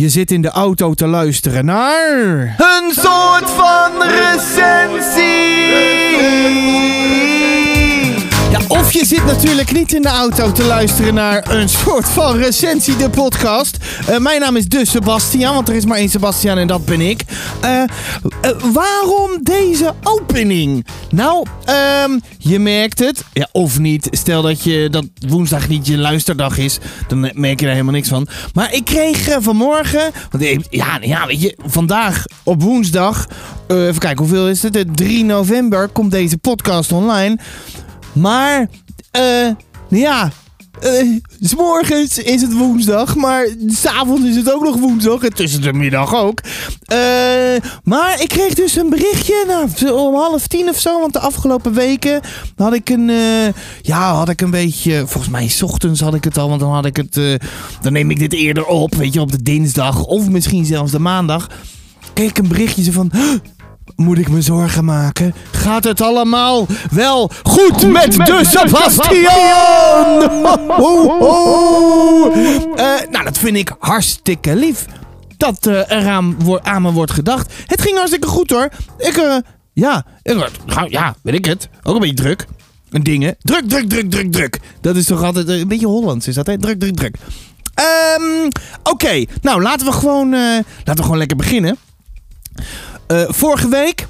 Je zit in de auto te luisteren naar. Een soort van recensie! Ja, of je zit natuurlijk niet in de auto te luisteren naar een soort van recensie, de podcast. Eh, mijn naam is dus Sebastian, want er is maar één Sebastian en dat ben ik. Eh, eh, waarom deze opening? Nou, ehm, je merkt het, ja, of niet. Stel dat, je, dat woensdag niet je luisterdag is, dan merk je er helemaal niks van. Maar ik kreeg vanmorgen, want, ja, ja, weet je, vandaag op woensdag, even kijken, hoeveel is het? Eh, 3 november komt deze podcast online. Maar, eh, ja, s morgens is het woensdag, maar s'avonds is het ook nog woensdag en tussen de middag ook. Eh, maar ik kreeg dus een berichtje nou, om half tien of zo, want de afgelopen weken had ik een, eh, ja, had ik een beetje, volgens mij 's ochtends had ik het al, want dan had ik het, dan neem ik dit eerder op, weet je, op de dinsdag of misschien zelfs de maandag. Kreeg ik een berichtje van, "Huh, moet ik me zorgen maken? Gaat het allemaal wel goed, met, de Sebastian? Ho, ho. Eh, nou, dat vind ik hartstikke lief. Dat eh, er aan, wo- aan me wordt gedacht. Het ging hartstikke goed hoor. Ik, eh, ja, ik, nou, ja, weet ik het. Ook een beetje druk. En dingen. Druk, druk, druk, druk, druk. Dat is toch altijd een beetje Hollands, is dat hè? Druk, druk, druk. Ehm, Oké, nou laten we gewoon, laten we gewoon lekker beginnen. Eh, vorige week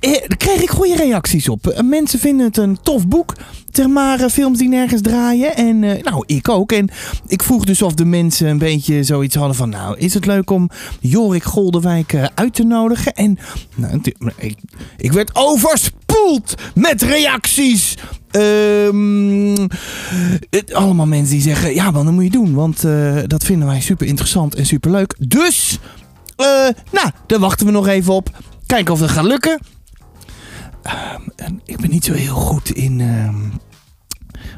eh, kreeg ik goede reacties op. Eh, mensen vinden het een tof boek. Zeg eh, films die nergens draaien. En nou, ik ook. En ik vroeg dus of de mensen een beetje zoiets hadden van... Nou, is het leuk om Jorik Goldewijk eh, uit te nodigen? En nou, ik, werd overspoeld met reacties. Ehm, het- allemaal mensen die zeggen... Ja dat moet je doen. Want dat vinden wij super interessant en super leuk. Dus... Eh, nou, daar wachten we nog even op. Kijken of het gaat lukken. Ehm, ik ben niet zo heel goed in. ehm,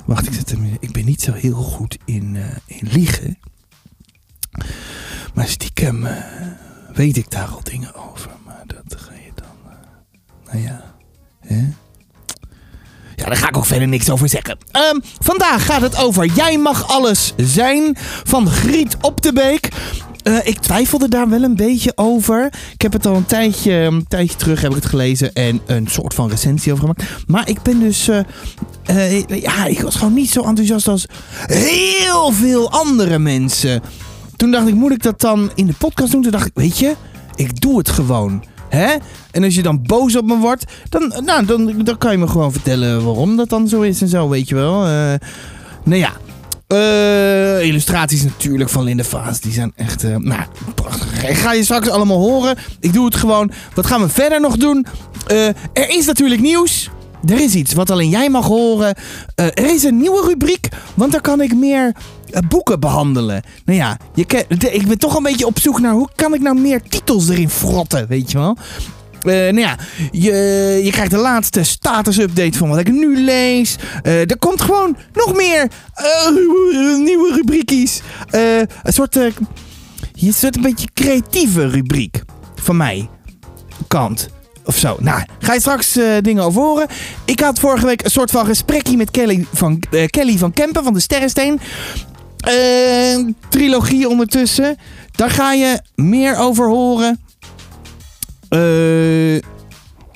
wacht, ik zet hem. Ik ben niet zo heel goed in, eh, in liegen. Maar stiekem eh, weet ik daar al dingen over. Maar dat ga je dan. nou ja. Hè? Ja, daar ga ik ook verder niks over zeggen. Ehm, vandaag gaat het over Jij mag alles zijn van Griet op de Beek. Eh, ik twijfelde daar wel een beetje over. Ik heb het al een tijdje, een tijdje terug heb ik het gelezen en een soort van recensie over gemaakt. Maar ik ben dus, eh, eh, ja, ik was gewoon niet zo enthousiast als heel veel andere mensen. Toen dacht ik, moet ik dat dan in de podcast doen? Toen dacht ik, weet je, ik doe het gewoon. Hè? En als je dan boos op me wordt, dan, nou, dan, dan kan je me gewoon vertellen waarom dat dan zo is en zo, weet je wel. Eh, nou ja, eh, illustraties natuurlijk van Linde Vaas. Die zijn echt, eh, nou, prachtig. Ik ga je straks allemaal horen. Ik doe het gewoon. Wat gaan we verder nog doen? Er is natuurlijk nieuws. Er is iets wat alleen jij mag horen. Er is een nieuwe rubriek, want dan kan ik meer boeken behandelen. Nou ja, je ik ben toch een beetje op zoek naar hoe kan ik nou meer titels erin frotten, weet je wel. Eh, nou ja, je, je krijgt de laatste status-update van wat ik nu lees. Eh, er komt gewoon nog meer eh, nieuwe rubriekjes. Een soort, je soort een beetje creatieve rubriek van mij. Kant. Of zo. Nou, ga je straks dingen over horen. Ik had vorige week een soort van gesprekje met Kelly van, Kelly van Kempen van de Sterrensteen. Eh, trilogie ondertussen. Daar ga je meer over horen. Eh,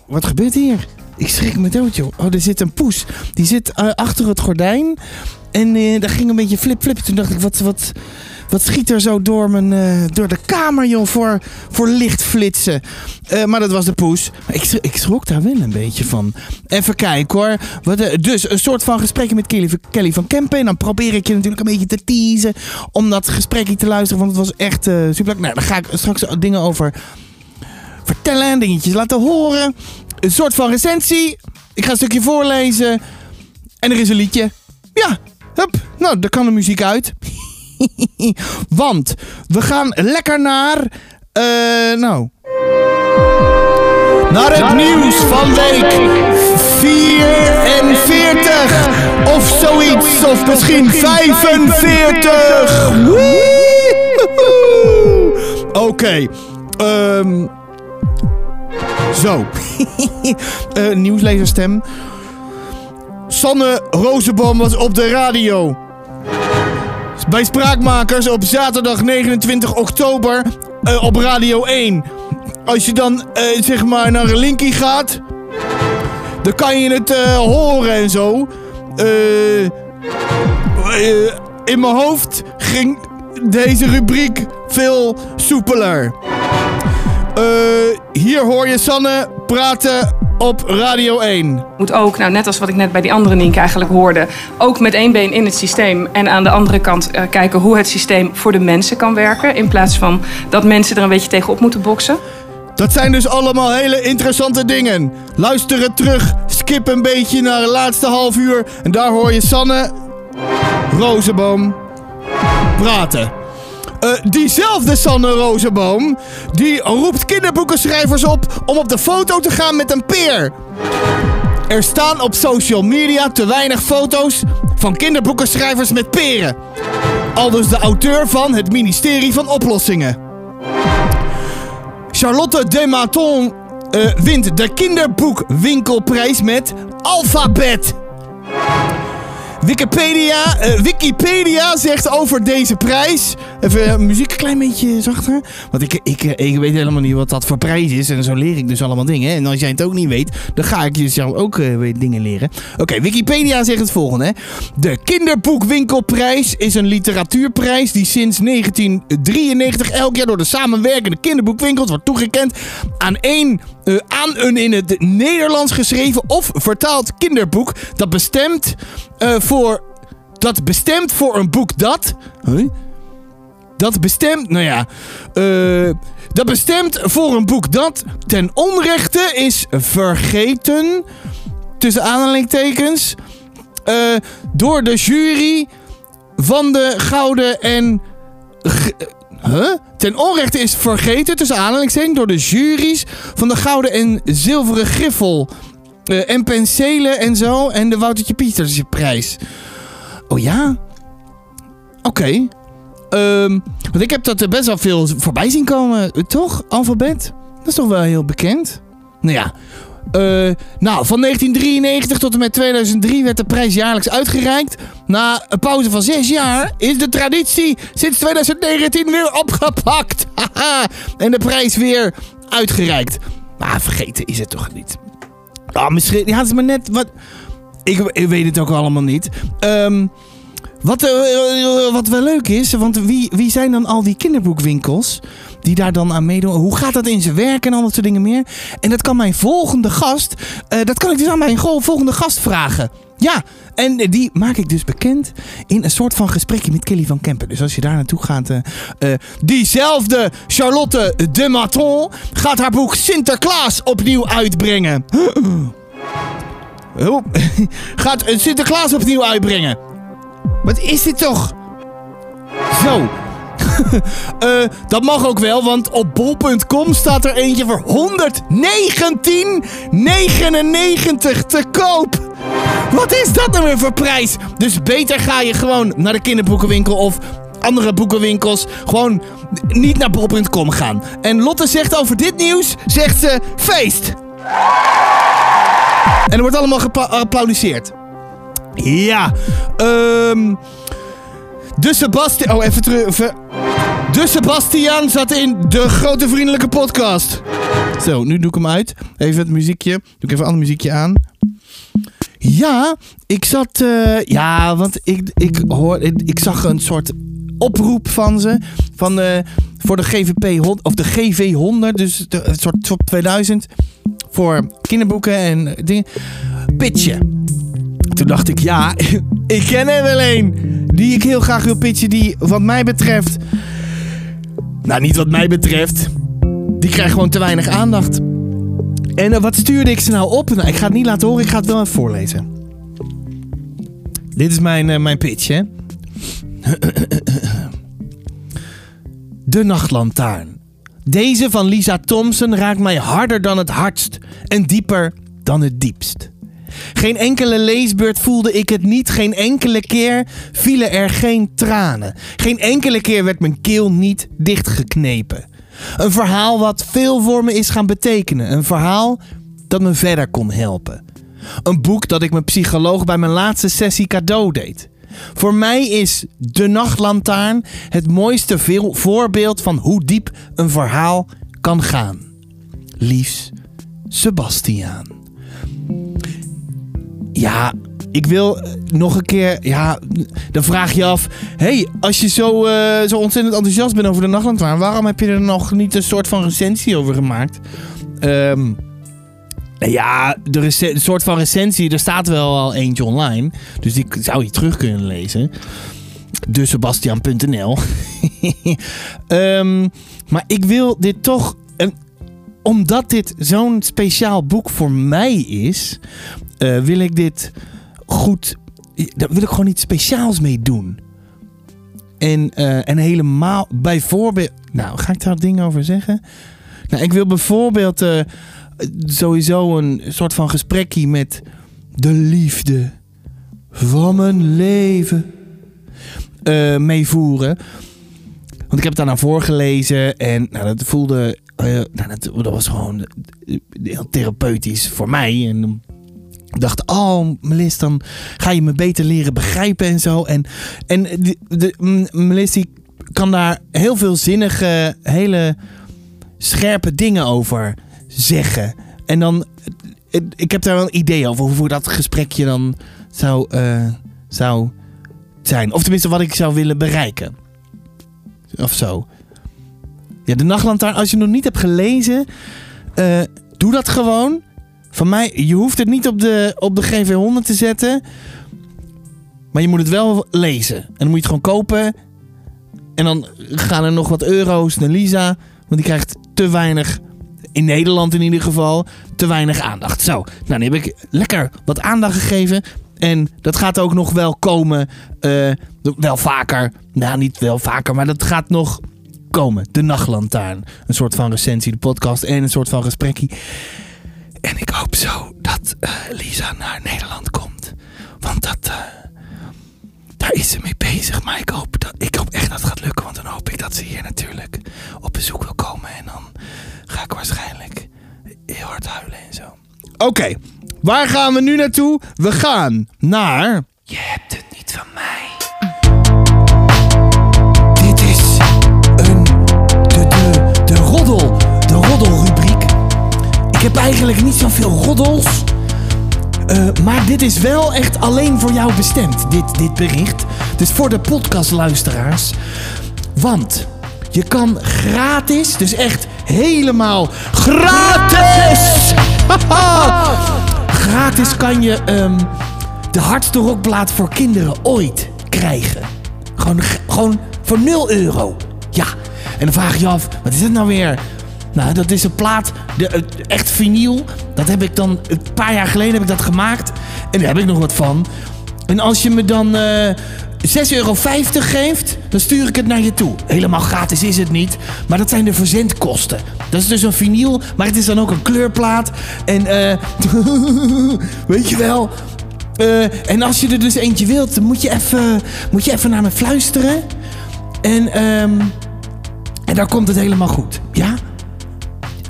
wat gebeurt hier? Ik schrik me dood, joh. Oh, er zit een poes. Die zit eh, achter het gordijn. En eh daar ging een beetje flip-flip. Toen dacht ik, wat, wat, wat schiet er zo door, mijn, door de kamer, joh, voor, voor lichtflitsen. Maar dat was de poes. Ik, ik schrok daar wel een beetje van. Even kijken hoor. Wat, dus een soort van gesprekje met Kelly, Kelly van Kempen. En dan probeer ik je natuurlijk een beetje te teasen. Om dat gesprekje te luisteren. Want het was echt super leuk. Nou, daar ga ik straks dingen over vertellen. Dingetjes laten horen. Een soort van recensie. Ik ga een stukje voorlezen. En er is een liedje. Ja, hup. Nou, daar kan de muziek uit. Want we gaan lekker naar. eh nou. Naar het nieuws van week 44. Of zoiets. Of misschien 45. Woehoe. Oké. ehm, zo. Eh, nieuwslezerstem. Sanne Rozenboom was op de radio. bij Spraakmakers op zaterdag 29 oktober eh, op Radio 1. Als je dan eh, zeg maar naar linkie gaat, dan kan je het horen en zo. In mijn hoofd ging deze rubriek veel soepeler. Hier hoor je Sanne praten op Radio 1. moet ook, nou, net als wat ik net bij die andere Nienke eigenlijk hoorde, ook met één been in het systeem en aan de andere kant eh, kijken hoe het systeem voor de mensen kan werken. In plaats van dat mensen er een beetje tegenop moeten boksen. Dat zijn dus allemaal hele interessante dingen. Luister het terug, skip een beetje naar het laatste half uur en daar hoor je Sanne Rozenboom praten. Eh, diezelfde Sanne Rozenboom, die roept kinderboekenschrijvers op om op de foto te gaan met een peer. Er staan op social media te weinig foto's van kinderboekenschrijvers met peren. Aldus de auteur van het ministerie van Oplossingen. Charlotte Dematon eh, wint de kinderboekwinkelprijs met Alphabet. Wikipedia, eh, Wikipedia zegt over deze prijs. Even eh, muziek een klein beetje zachter. Want ik, ik, eh, ik weet helemaal niet wat dat voor prijs is. En zo leer ik dus allemaal dingen. En als jij het ook niet weet, dan ga ik je ook eh, weer dingen leren. Oké, Wikipedia zegt het volgende. Hè. De Kinderboekwinkelprijs is een literatuurprijs die sinds 1993 elk jaar door de samenwerkende kinderboekwinkels wordt toegekend aan eh, aan een in het Nederlands geschreven of vertaald kinderboek dat bestemd eh, voor dat bestemd voor een boek dat. Dat bestemd, nou ja. eh, dat bestemd voor een boek dat ten onrechte is vergeten. Tussen aanhalingstekens. eh, door de jury van de Gouden en. Huh? Ten onrechte is vergeten, tussen aanhalingstekens, door de juries van de Gouden en Zilveren Griffel. Eh, en penselen en zo. En de Woutertje Pietersje prijs. Oh ja? Oké. Ehm, want ik heb dat best wel veel voorbij zien komen, eh, toch? Alfabet? Dat is toch wel heel bekend? Nou ja. eh, nou, van 1993 tot en met 2003 werd de prijs jaarlijks uitgereikt. Na een pauze van zes jaar is de traditie sinds 2019 weer opgepakt. En de prijs weer uitgereikt. Maar vergeten is het toch niet. Ah, misschien. Ja, het is maar net wat. Ik, ik weet het ook allemaal niet. Ehm. Wat, eh, eh, wat wel leuk is, want wie, wie zijn dan al die kinderboekwinkels die daar dan aan meedoen? Hoe gaat dat in zijn werk en al dat soort dingen meer? En dat kan mijn volgende gast, eh, dat kan ik dus aan mijn volgende gast vragen. Ja, en die maak ik dus bekend in een soort van gesprekje met Kelly van Kempen. Dus als je daar naartoe gaat, eh, eh, diezelfde Charlotte de Maton gaat haar boek Sinterklaas opnieuw uitbrengen. Oh, gaat eh, Sinterklaas opnieuw uitbrengen. Wat is dit toch? Zo. Eh, dat mag ook wel, want op bol.com staat er eentje voor 119,99 te koop. Wat is dat nou weer voor prijs? Dus beter ga je gewoon naar de kinderboekenwinkel of andere boekenwinkels. Gewoon niet naar bol.com gaan. En Lotte zegt over dit nieuws, zegt ze feest. En er wordt allemaal geapplaudisseerd. Ja, ehm... de Sebastian... Oh, even terug. De Sebastian zat in de grote vriendelijke podcast. Zo, nu doe ik hem uit. Even het muziekje. Doe ik even een ander muziekje aan. Ja, ik zat... eh, ja, want ik, ik, hoor, ik, zag een soort oproep van ze. Van, eh, voor de GVP... Of de GV 100. Dus een soort top 2000. Voor kinderboeken en dingen. Pitchen. Toen dacht ik, ja, ik ken er wel een. Die ik heel graag wil pitchen. Die wat mij betreft... Nou, niet wat mij betreft. Die krijgt gewoon te weinig aandacht. En eh, wat stuurde ik ze nou op? Nou, ik ga het niet laten horen, ik ga het wel even voorlezen. Dit is mijn, eh, mijn pitch, hè. De nachtlantaarn. Deze van Lisa Thompson raakt mij harder dan het hardst en dieper dan het diepst. Geen enkele leesbeurt voelde ik het niet. Geen enkele keer vielen er geen tranen. Geen enkele keer werd mijn keel niet dichtgeknepen. Een verhaal wat veel voor me is gaan betekenen. Een verhaal dat me verder kon helpen. Een boek dat ik mijn psycholoog bij mijn laatste sessie cadeau deed. Voor mij is De Nachtlantaarn het mooiste voorbeeld van hoe diep een verhaal kan gaan. Liefs, Sebastiaan. Ja, ik wil eh, nog een keer. Ja, dan vraag je af. hey, als je zo, eh, zo ontzettend enthousiast bent over de Nachtlantaarn, waarom heb je er nog niet een soort van recensie over gemaakt? Ehm. Ja, de, de soort van recensie, er staat wel al eentje online. Dus die zou je terug kunnen lezen. Dus Sebastian.nl. Ehm, maar ik wil dit toch. omdat dit zo'n speciaal boek voor mij is, eh, wil ik dit goed. Daar wil ik gewoon iets speciaals mee doen. En, eh, en helemaal bijvoorbeeld. Nou, ga ik daar dingen over zeggen? Nou, ik wil bijvoorbeeld eh, sowieso een soort van gesprekje met de liefde van mijn leven meevoeren. Want ik heb het daar naar voorgelezen en nou, dat voelde. nou, dat, dat was gewoon heel therapeutisch voor mij. En dan dacht, oh Melis, dan ga je me beter leren begrijpen en zo. En, en de, Melis die kan daar heel veel zinnige, hele scherpe dingen over zeggen. En dan, ik heb daar wel een idee over hoe dat gesprekje dan zou, eh, zou zijn. Of tenminste wat ik zou willen bereiken. Of zo. Ja, de Nachtlantaarn, als je nog niet hebt gelezen, eh, doe dat gewoon. Van mij, je hoeft het niet op de, op de GV100 te zetten. Maar je moet het wel lezen. En dan moet je het gewoon kopen. En dan gaan er nog wat euro's naar Lisa. Want die krijgt te weinig, in Nederland in ieder geval, te weinig aandacht. Zo, nou, nu heb ik lekker wat aandacht gegeven. En dat gaat ook nog wel komen. eh, wel vaker. Nou, niet wel vaker, maar dat gaat nog komen. De Nachtlantaarn. Een soort van recensie, de podcast en een soort van gesprekje. En ik hoop zo dat eh, Lisa naar Nederland komt. Want dat, eh, daar is ze mee bezig. Maar ik hoop, dat, ik hoop echt dat het gaat lukken. Want dan hoop ik dat ze hier natuurlijk op bezoek wil komen. En dan ga ik waarschijnlijk heel hard huilen en zo. Oké, waar gaan we nu naartoe? We gaan naar... Je hebt het niet van mij. Dit is een... De, de, de roddel. Ik heb eigenlijk niet zoveel roddels. Eh, maar dit is wel echt alleen voor jou bestemd, dit, dit bericht. Dus voor de podcastluisteraars. Want je kan gratis, dus echt helemaal gratis! Gratis kan je ehm, de hardste rockplaat voor kinderen ooit krijgen. Gewoon, gewoon voor 0 euro. Ja, en dan vraag je je af, wat is het nou weer? Nou, dat is een plaat, de, echt vinyl. Dat heb ik dan, een paar jaar geleden heb ik dat gemaakt. En daar heb ik nog wat van. En als je me dan eh 6,50 euro geeft, dan stuur ik het naar je toe. Helemaal gratis is het niet, maar dat zijn de verzendkosten. Dat is dus een vinyl, maar het is dan ook een kleurplaat. En eh weet je wel... eh, en als je er dus eentje wilt, dan moet je even, moet je even naar me fluisteren. En, ehm en dan komt het helemaal goed. Ja?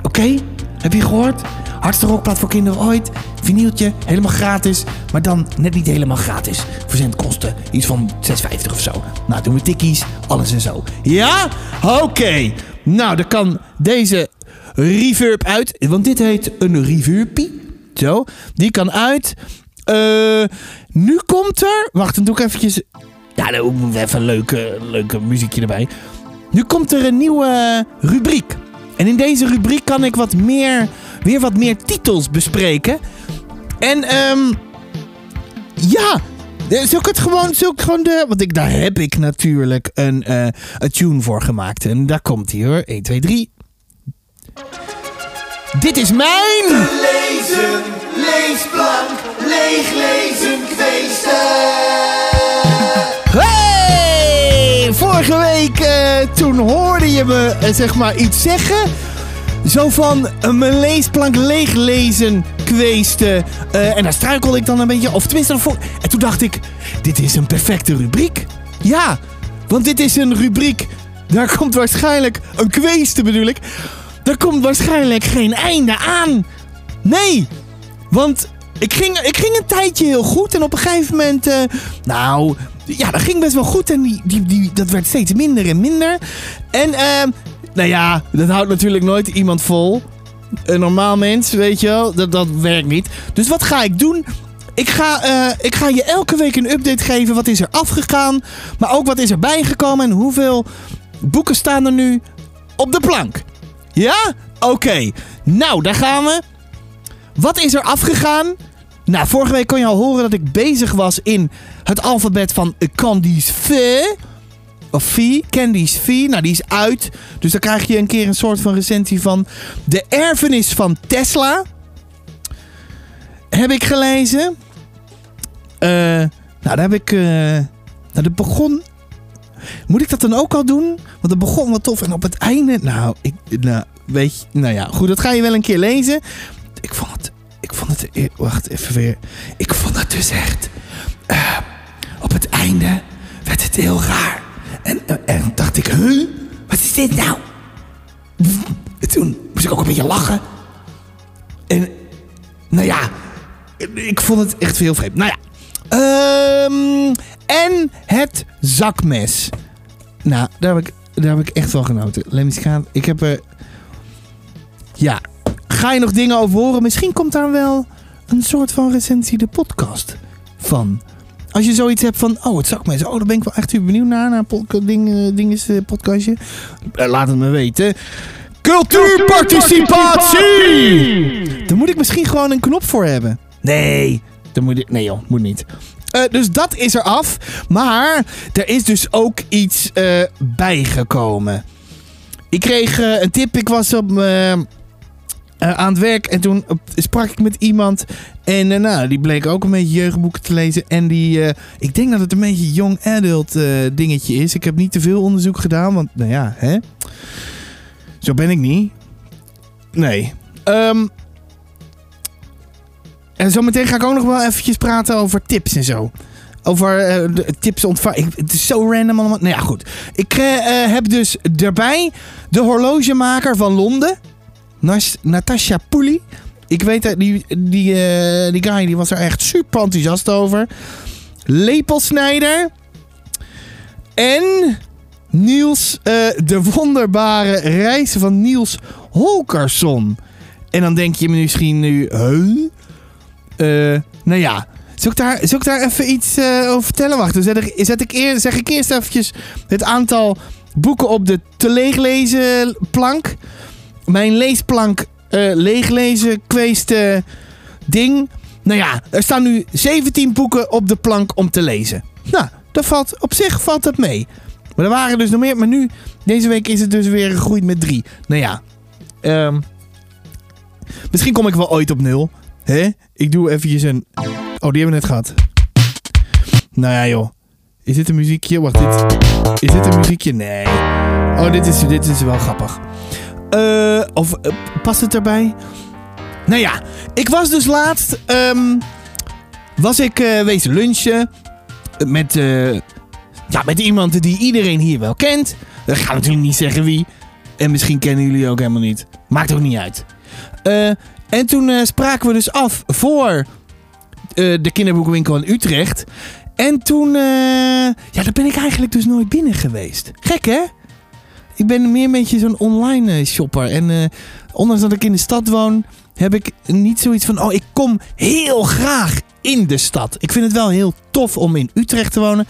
Oké? Heb je gehoord? Hardste rockplaat voor kinderen ooit. Vinyltje, helemaal gratis. Maar dan net niet helemaal gratis. Verzendkosten, iets van 6,50 of zo. Nou, doen we tikkies, alles en zo. Ja? Oké. Nou, dan kan deze reverb uit. Want dit heet een reverbie. Zo. Die kan uit. Eh, nu komt er... Wacht, dan doe ik eventjes... Ja, dan even leuke, leuke muziekje erbij. Nu komt er een nieuwe rubriek. En in deze rubriek kan ik wat meer, weer wat meer titels bespreken. En ehm ja, zul ik het gewoon, zul ik gewoon de, want ik, daar heb ik natuurlijk een, eh, een tune voor gemaakt. En daar komt hij hoor. 1, 2, 3. Dit is mijn... Lezen, leesplank, leeglezen, kweesten. Hey! Vorige week toen hoorde je me eh, zeg maar iets zeggen. Zo van eh, mijn leesplank leeglezen kweesten. Eh, en daar struikelde ik dan een beetje. Of tenminste, daarvoor. En toen dacht ik, dit is een perfecte rubriek. Ja, want dit is een rubriek. Daar komt waarschijnlijk een kweesten bedoel ik. Daar komt waarschijnlijk geen einde aan. Nee, want ik ging, ik ging een tijdje heel goed. En op een gegeven moment, eh, nou, ja, dat ging best wel goed. En die, die, die, dat werd steeds minder en minder. En ehm, nou ja, dat houdt natuurlijk nooit iemand vol. Een normaal mens, weet je wel, dat, dat werkt niet. Dus wat ga ik doen? Ik ga, eh, ik ga je elke week een update geven. Wat is er afgegaan? Maar ook wat is er bijgekomen en hoeveel boeken staan er nu op de plank? Ja? Oké. Nou, daar gaan we. Wat is er afgegaan? Nou, vorige week kon je al horen dat ik bezig was in het alfabet van Candice V. Of V, Candice V. Nou, die is uit. Dus dan krijg je een keer een soort van recensie van De Erfenis van Tesla. Heb ik gelezen. Eh, nou, daar heb ik... eh nou, dat begon... Moet ik dat dan ook al doen? Want het begon wat tof. En op het einde... Nou, ik... Nou, weet je... Nou ja, goed. Dat ga je wel een keer lezen. Ik vond het... Ik vond het... e- Wacht, even weer. Ik vond het dus echt... eh, op het einde werd het heel raar. En, eh, en dacht ik... Huh? Wat is dit nou? En toen moest ik ook een beetje lachen. En... Nou ja... Ik vond het echt heel vreemd. Nou ja. Ehm, en het zakmes. Nou, daar heb ik, daar heb ik echt van genoten. Eens gaan. Ik heb er... Ja. Ga je nog dingen over horen? Misschien komt daar wel een soort van recensie de podcast van. Als je zoiets hebt van, oh, het zakmes. Oh, daar ben ik wel echt benieuwd naar. Naar ding, eh, eh, podcastje. Eh, laat het me weten. Cultuurparticipatie! Daar moet ik misschien gewoon een knop voor hebben. Nee, daar moet ik, nee joh, moet niet. Dus dat is er af. Maar er is dus ook iets bijgekomen. Ik kreeg een tip. Ik was op, eh, aan het werk en toen sprak ik met iemand. En eh, nou, die bleek ook een beetje jeugdboeken te lezen. En die, eh, ik denk dat het een beetje young adult dingetje is. Ik heb niet te veel onderzoek gedaan, want nou ja, hè. Zo ben ik niet. Nee. Ehm, en zometeen ga ik ook nog wel eventjes praten over tips en zo. Over tips ontvangen. Het is zo random allemaal. Nou ja, goed. Ik heb dus erbij de horlogemaker van Londen. Natasha Pooley. Ik weet dat die, die, eh, die guy die was er echt super enthousiast over. Lepelsnijder. En Niels, eh, de wonderbare reis van Niels Holkersson. En dan denk je misschien nu, huh? Eh, nou ja, ik, daar, ik daar even iets over vertellen? Wacht, dan zet ik, zet ik eer, zeg ik eerst eventjes het aantal boeken op de te leeglezen plank. Mijn leesplank eh, leeglezen kweest eh, ding. Nou ja, er staan nu 17 boeken op de plank om te lezen. Nou, dat valt, op zich valt dat mee. Maar er waren dus nog meer. Maar nu, deze week is het dus weer gegroeid met drie. Nou ja, ehm, misschien kom ik wel ooit op nul. Hè? Ik doe eventjes een... Oh, die hebben we net gehad. Nou ja, joh. Is dit een muziekje? Wacht, dit... Is dit een muziekje? Nee. Oh, dit is, dit is wel grappig. Eh, of eh, past het erbij? Nou ja, ik was dus laatst... ehm, was ik eh wezen lunchen met, ja, met iemand die iedereen hier wel kent. Ik ga natuurlijk niet zeggen wie. En misschien kennen jullie ook helemaal niet. Maakt ook niet uit. En toen spraken we dus af voor de kinderboekenwinkel in Utrecht. En toen, ja, daar ben ik eigenlijk dus nooit binnen geweest. Gek hè? Ik ben meer een beetje zo'n online eh, shopper. En eh, ondanks dat ik in de stad woon, heb ik niet zoiets van, oh, ik kom heel graag in de stad. Ik vind het wel heel tof om in Utrecht te wonen.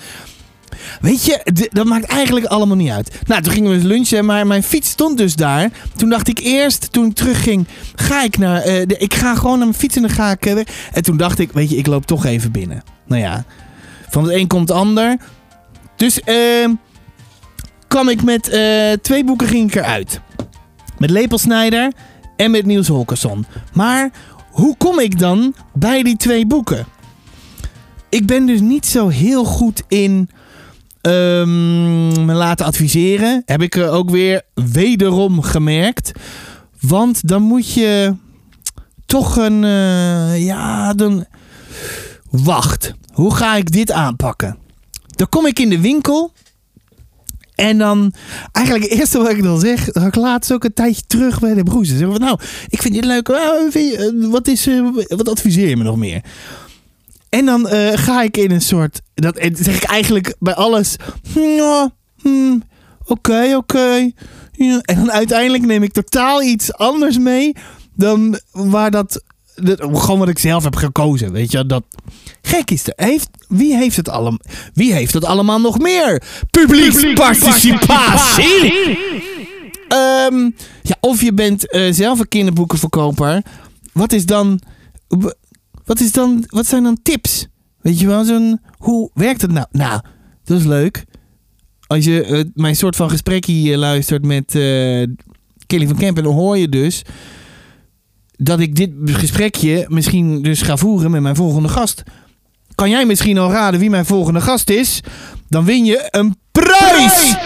Weet je, dat maakt eigenlijk allemaal niet uit. Nou, toen gingen we lunchen, maar mijn fiets stond dus daar. Toen dacht ik eerst, toen ik terugging, ga ik naar... eh, ik ga gewoon naar mijn fiets en dan ga ik... eh, en toen dacht ik, weet je, ik loop toch even binnen. Nou ja, van het een komt het ander. Dus ehm kwam ik met eh, twee boeken ging ik eruit. Met Lepelsnijder en met Niels Holkersson. Maar hoe kom ik dan bij die twee boeken? Ik ben dus niet zo heel goed in ehm, me laten adviseren. Heb ik er ook weer wederom gemerkt. Want dan moet je toch een... eh, ja, dan... Wacht, hoe ga ik dit aanpakken? Dan kom ik in de winkel... En dan, eigenlijk het eerste wat ik dan zeg, dat ik laatst ook een tijdje terug bij de broers. Zeg van, nou, ik vind dit leuk. Eh, eh, wat, is, eh, wat adviseer je me nog meer? En dan ga ik in een soort. Dat zeg ik eigenlijk bij alles. Hmm, oké, oké. En dan uiteindelijk neem ik totaal iets anders mee. Dan waar dat. Dat- gewoon wat ik zelf heb gekozen. Weet je, dat. Gek is er. Heeft, wie, heeft het allemaal, wie heeft het allemaal nog meer? Publieksparticipatie! Ehm, ja, of je bent eh, zelf een kinderboekenverkoper. Wat is dan. Wat, is dan, wat zijn dan tips? Weet je wel, zo'n. Hoe werkt het nou? Nou, dat is leuk. Als je eh, mijn soort van gesprekje luistert met eh, Kelly van Kempen, dan hoor je dus dat ik dit gesprekje misschien dus ga voeren met mijn volgende gast. Kan jij misschien al raden wie mijn volgende gast is? Dan win je een prijs!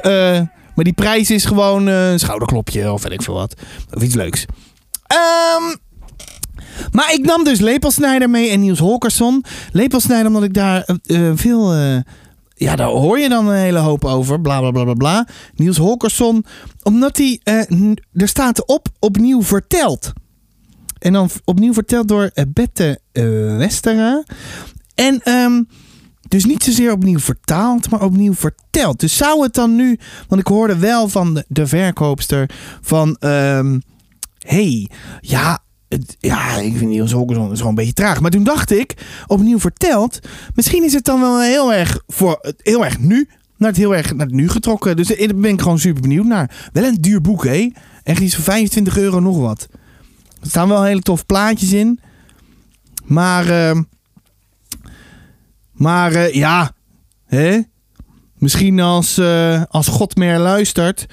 Eh, maar die prijs is gewoon eh, een schouderklopje of weet ik veel wat. Of iets leuks. Ehm, maar ik nam dus Lepelsnijder mee en Niels Holkersson. Lepelsnijder omdat ik daar eh, veel... ja, daar hoor je dan een hele hoop over. Bla bla bla bla bla. Niels Holkersson. Omdat hij... eh, er staat op opnieuw verteld. En dan opnieuw verteld door eh, Bette eh, Westera. En ehm, dus niet zozeer opnieuw vertaald, maar opnieuw verteld. Dus zou het dan nu... Want ik hoorde wel van de, verkoopster van... ehm hey, ja... Ja, ik vind Niels Holgersson is een beetje traag. Maar toen dacht ik, opnieuw verteld... Misschien is het dan wel heel erg, voor, heel erg nu... Naar het heel erg naar het nu getrokken. Dus daar ben ik gewoon super benieuwd naar. Wel een duur boek, hé. Echt iets van 25 euro nog wat. Er staan wel hele tof plaatjes in. Maar... ehm, maar eh, ja, hè? misschien als, eh, als God meer luistert,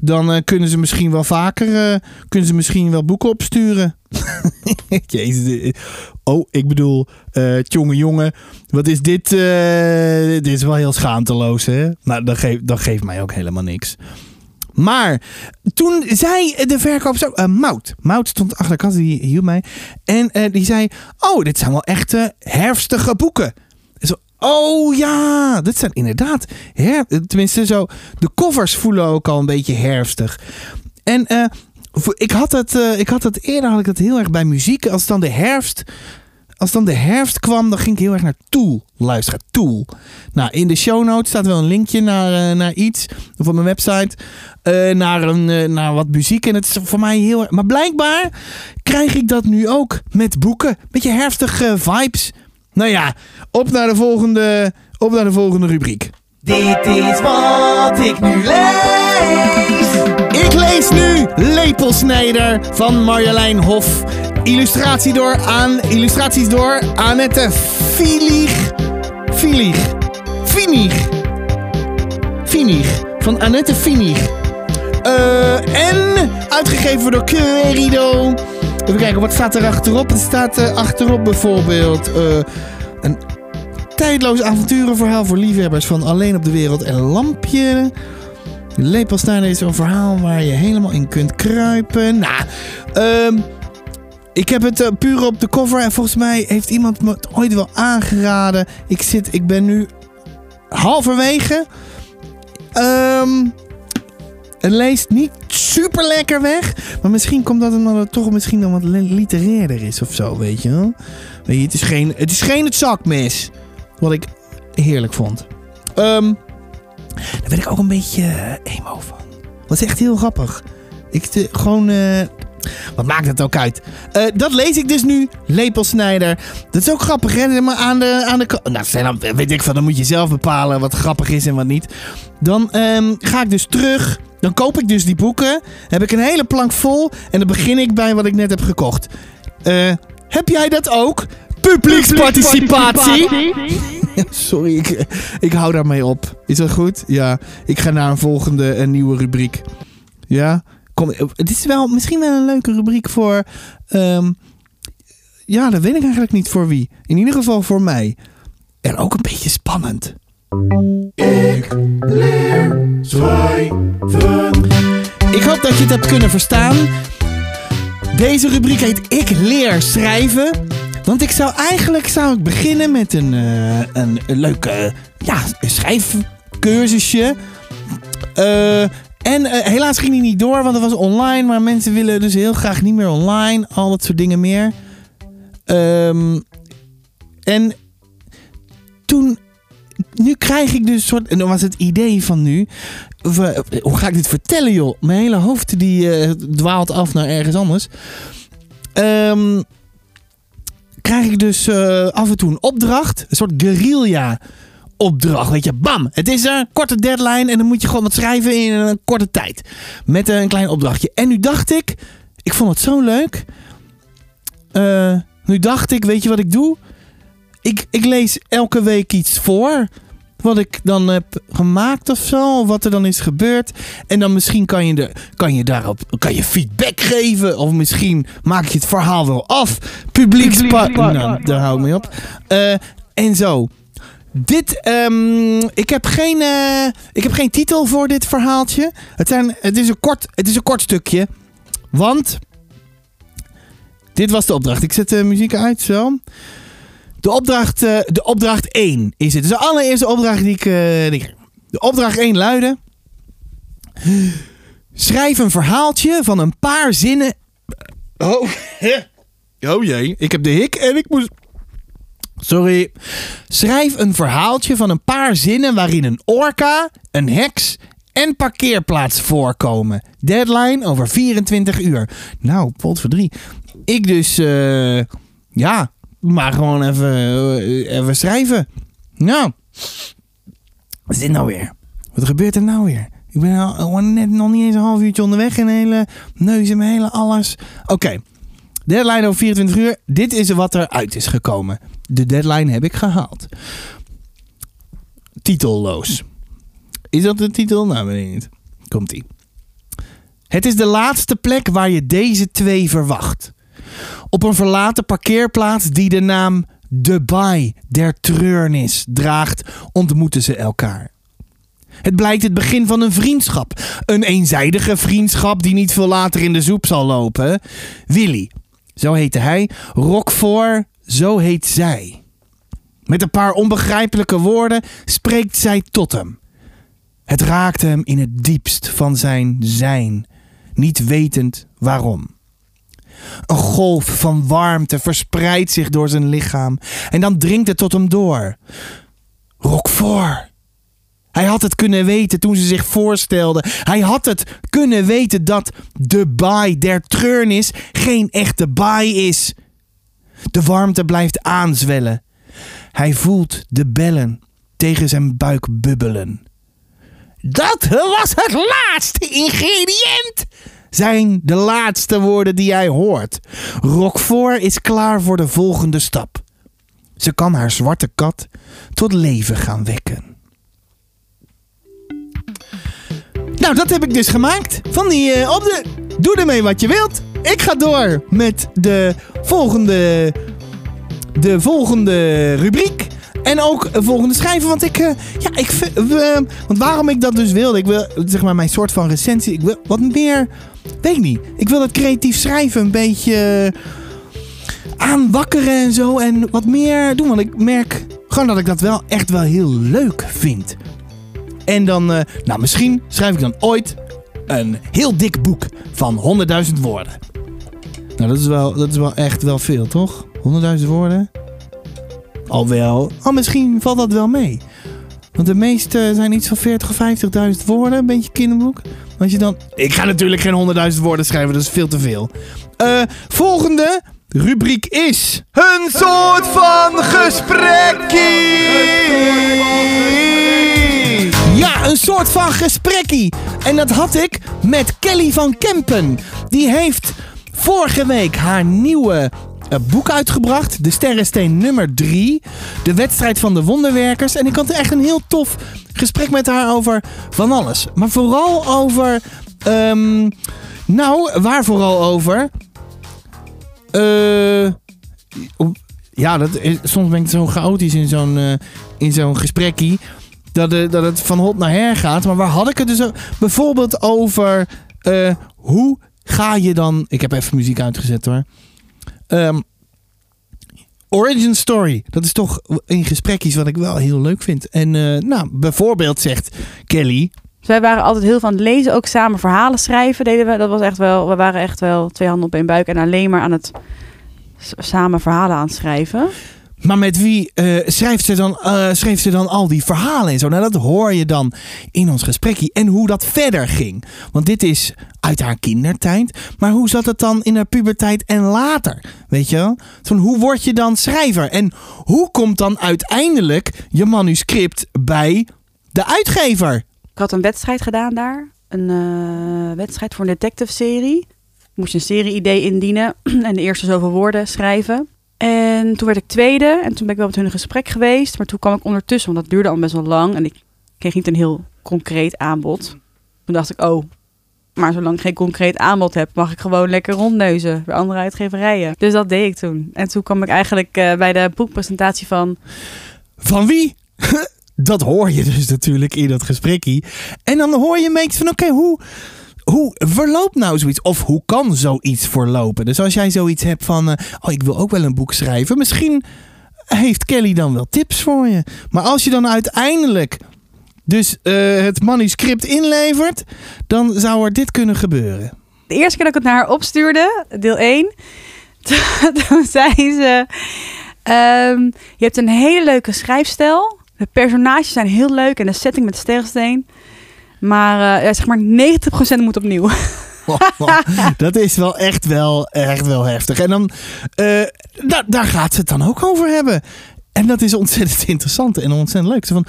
dan eh, kunnen ze misschien wel vaker, eh, kunnen ze misschien wel boeken opsturen. Jezus, eh, oh, ik bedoel, eh jonge jongen, wat is dit? dit is wel heel schaamteloos, hè? Nou, dat, geeft dat geeft mij ook helemaal niks. Maar toen zei de verkoper zo, Mout. Mout stond achter de kast, die hield mij. En die zei, oh, dit zijn wel echte herfstige boeken. Oh ja, dit zijn inderdaad, her, tenminste zo, de covers voelen ook al een beetje herfstig. En eh, ik, had het, eh, ik had het eerder had ik het heel erg bij muziek. Als dan de herfst, als dan de herfst kwam, dan ging ik heel erg naar Tool luisteren. Tool. Nou, in de show notes staat wel een linkje naar, eh, naar iets. Of op mijn website. naar, een, naar wat muziek. En het is voor mij heel erg... Maar blijkbaar krijg ik dat nu ook met boeken. Beetje herfstige vibes. Nou ja, op naar de volgende, op naar de volgende rubriek. Dit is wat ik nu lees. Ik lees nu Lepelsnijder van Marjolein Hof. Illustratie door aan, illustraties door Annette Fielig. Fielig. Finig. Finig. Van Annette Finig. Eh, en uitgegeven door Querido. Even kijken, wat staat er achterop? Er staat eh, achterop bijvoorbeeld eh, een tijdloos avonturenverhaal voor liefhebbers van Alleen op de Wereld en Lampje. Lepelsnijder is een verhaal waar je helemaal in kunt kruipen. Nou, ehm, ik heb het eh, puur op de cover en volgens mij heeft iemand me het ooit wel aangeraden. Ik, zit, ik ben nu halverwege. Ehm, het leest niet super lekker weg. Maar misschien komt dat omdat het toch misschien dan wat li- literairder is of zo, weet je wel. Weet je, het is geen het, is geen het zakmes. Wat ik heerlijk vond. Ehm, daar werd ik ook een beetje eh, emo van. Dat is echt heel grappig. Ik de, gewoon. eh, wat maakt het ook uit? Eh, dat lees ik dus nu. Lepelsnijder. Dat is ook grappig, hè? Maar aan de. Aan de nou, dan, weet ik van. Dan moet je zelf bepalen wat grappig is en wat niet. Dan ehm, ga ik dus terug. Dan koop ik dus die boeken. Heb ik een hele plank vol. En dan begin ik bij wat ik net heb gekocht. Eh, heb jij dat ook? Publieksparticipatie. Sorry, ik, ik hou daarmee op. Is dat goed? Ja. Ik ga naar een volgende een nieuwe rubriek. Ja? Kom, het is wel misschien wel een leuke rubriek voor... ehm, ja, dat weet ik eigenlijk niet voor wie. In ieder geval voor mij. En ook een beetje spannend. Ik leer schrijven. Ik hoop dat je het hebt kunnen verstaan. Deze rubriek heet Ik leer schrijven. Want ik zou eigenlijk zou ik beginnen met een, eh, een, leuke ja, schrijfcursusje. Eh, en eh, helaas ging die niet door, want het was online. Maar mensen willen dus heel graag niet meer online. Al dat soort dingen meer. Ehm, En toen, nu krijg ik dus soort, en dat was het idee van nu. hoe ga ik dit vertellen, joh? Mijn hele hoofd die eh, dwaalt af naar ergens anders. Ehm, krijg ik dus eh, af en toe een opdracht, een soort guerrilla opdracht. Weet je, bam! Het is een korte deadline en dan moet je gewoon wat schrijven in een korte tijd. Met een klein opdrachtje. En nu dacht ik, ik vond het zo leuk. Eh, nu dacht ik, weet je wat ik doe? Ik, ik lees elke week iets voor. Wat ik dan heb gemaakt of zo. Of wat er dan is gebeurd. En dan misschien kan je, de, kan je daarop kan je feedback geven. Of misschien maak je het verhaal wel af. Publiekspa... Nou, daar hou ik mee op. Eh, en zo. Dit, ehm, ik, heb geen, eh, ik heb geen titel voor dit verhaaltje. Het, zijn, het, is een kort, het is een kort stukje. Want dit was de opdracht. Ik zet de muziek uit zo. De opdracht, eh, de opdracht 1 is het. Dus de allereerste opdracht die ik, eh, die ik kreeg. De opdracht 1 luidde... Schrijf een verhaaltje van een paar zinnen... Oh, oh jee. Ik heb de hik en ik moest... Sorry. Schrijf een verhaaltje van een paar zinnen waarin een orka, een heks en parkeerplaats voorkomen. Deadline over 24 uur. Nou, pot voor drie. Ik dus, eh, ja, maar gewoon even, eh, even schrijven. Nou, wat is dit nou weer? Wat gebeurt er nou weer? Ik ben al, al net nog niet eens een half uurtje onderweg en een hele neus en mijn hele alles. Oké, deadline over 24 uur. Dit is wat er uit is gekomen. De deadline heb ik gehaald. Titelloos. Is dat de titel? Nou, weet ik niet. Komt-ie. Het is de laatste plek waar je deze twee verwacht. Op een verlaten parkeerplaats die de naam De Baai der Treurnis draagt, ontmoeten ze elkaar. Het blijkt het begin van een vriendschap. Een eenzijdige vriendschap die niet veel later in de soep zal lopen. Willy, zo heette hij. Rockfort, zo heet zij. Met een paar onbegrijpelijke woorden spreekt zij tot hem. Het raakte hem in het diepst van zijn zijn, niet wetend waarom. Een golf van warmte verspreidt zich door zijn lichaam en dan dringt het tot hem door. Roquefort. Hij had het kunnen weten toen ze zich voorstelde. Hij had het kunnen weten dat de baai der treurnis geen echte baai is. De warmte blijft aanzwellen. Hij voelt de bellen tegen zijn buik bubbelen. Dat was het laatste ingrediënt, zijn de laatste woorden die hij hoort. Roquefort is klaar voor de volgende stap. Ze kan haar zwarte kat tot leven gaan wekken. Nou, dat heb ik dus gemaakt. Van die eh, op de. Doe ermee wat je wilt. Ik ga door met de volgende. De volgende rubriek. En ook een volgende schrijven. Want ik. eh, ja, ik. eh, want waarom ik dat dus wilde. Ik wil. Zeg maar mijn soort van recensie. Ik wil wat meer. Weet ik niet. Ik wil het creatief schrijven een beetje. eh, aanwakkeren en zo. En wat meer doen. Want ik merk gewoon dat ik dat wel echt wel heel leuk vind. En dan, eh, nou misschien schrijf ik dan ooit een heel dik boek van 100.000 woorden. Nou, dat is, wel, dat is wel echt wel veel, toch? 100.000 woorden? Al wel. Oh, misschien valt dat wel mee. Want de meeste zijn iets van 40 of 50.000 woorden. Een beetje kinderboek. Als je dan... Ik ga natuurlijk geen 100.000 woorden schrijven, dat is veel te veel. Eh, volgende rubriek is... Een soort van gesprekkie! Ja, een soort van gesprekkie. En dat had ik met Kelly van Kempen. Die heeft vorige week haar nieuwe boek uitgebracht. De Sterrensteen nummer 3. De wedstrijd van de wonderwerkers. En ik had echt een heel tof gesprek met haar over van alles. Maar vooral over... ehm, nou, waar vooral over? Eh... ja, dat soms ben ik zo chaotisch in zo'n eh, in zo'n gesprekkie. Dat, eh, dat het van hot naar her gaat. Maar waar had ik het dus bijvoorbeeld over... eh, hoe ga je dan... Ik heb even muziek uitgezet hoor. Ehm, origin story. Dat is toch in gesprekjes wat ik wel heel leuk vind. En eh, nou, bijvoorbeeld zegt Kelly... Dus wij waren altijd heel aan het lezen, ook samen verhalen schrijven deden we. Dat was echt wel, we waren echt wel twee handen op één buik en alleen maar aan het samen verhalen aan het schrijven. Maar met wie eh, schrijft, ze dan, schreef ze dan al die verhalen en zo? Nou, dat hoor je dan in ons gesprekje. En hoe dat verder ging. Want dit is uit haar kindertijd. Maar hoe zat het dan in haar puberteit en later? Weet je wel? Van hoe word je dan schrijver? En hoe komt dan uiteindelijk je manuscript bij de uitgever? Ik had een wedstrijd gedaan daar. Een eh, wedstrijd voor een detective serie. Moest je een serie-idee indienen en de eerste zoveel woorden schrijven. En toen werd ik tweede en toen ben ik wel met hun in gesprek geweest. Maar toen kwam ik ondertussen, want dat duurde al best wel lang. En ik kreeg niet een heel concreet aanbod. Toen dacht ik, oh, maar zolang ik geen concreet aanbod heb, mag ik gewoon lekker rondneuzen bij andere uitgeverijen. Dus dat deed ik toen. En toen kwam ik eigenlijk eh, bij de boekpresentatie van Van wie? Dat hoor je dus natuurlijk in dat gesprekje. En dan hoor je een beetje van, oké, hoe, hoe verloopt nou zoiets? Of hoe kan zoiets verlopen? Dus als jij zoiets hebt van, eh, oh, ik wil ook wel een boek schrijven. Misschien heeft Kelly dan wel tips voor je. Maar als je dan uiteindelijk dus eh, het manuscript inlevert, dan zou er dit kunnen gebeuren. De eerste keer dat ik het naar haar opstuurde, deel 1, toen zei ze: ehm, Je hebt een hele leuke schrijfstijl. De personages zijn heel leuk en de setting met sterrensteen. Maar eh, ja, zeg maar 90% moet opnieuw. dat is wel echt wel, echt wel heftig. En dan, eh, da- daar gaat ze het dan ook over hebben. En dat is ontzettend interessant en ontzettend leuk. Zo van,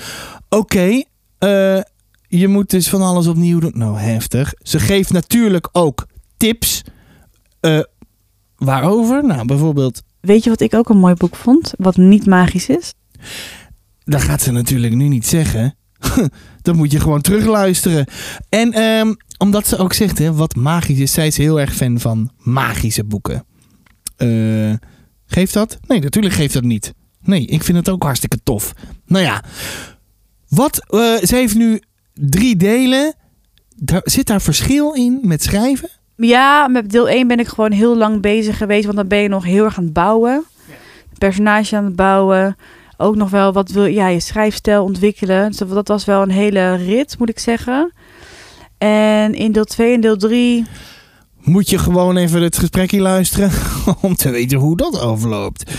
oké, eh, je moet dus van alles opnieuw doen. Nou, heftig. Ze geeft natuurlijk ook tips. Eh, waarover? Nou, bijvoorbeeld, Weet je wat ik ook een mooi boek vond? Wat niet magisch is? dat gaat ze natuurlijk nu niet zeggen. Dan moet je gewoon terugluisteren. En ehm, omdat ze ook zegt, hè, wat magisch is, zij is heel erg fan van magische boeken. Eh, geeft dat? Nee, natuurlijk geeft dat niet. Nee, ik vind het ook hartstikke tof. Nou ja, wat, eh, ze heeft nu drie delen. Daar, zit daar verschil in met schrijven? Ja, met deel 1 ben ik gewoon heel lang bezig geweest. Want dan ben je nog heel erg aan het bouwen. Personage aan het bouwen. Ook nog wel wat wil ja, je schrijfstijl ontwikkelen. Dus dat was wel een hele rit, moet ik zeggen. En in deel 2 en deel 3 moet je gewoon even het gesprekje luisteren om te weten hoe dat overloopt.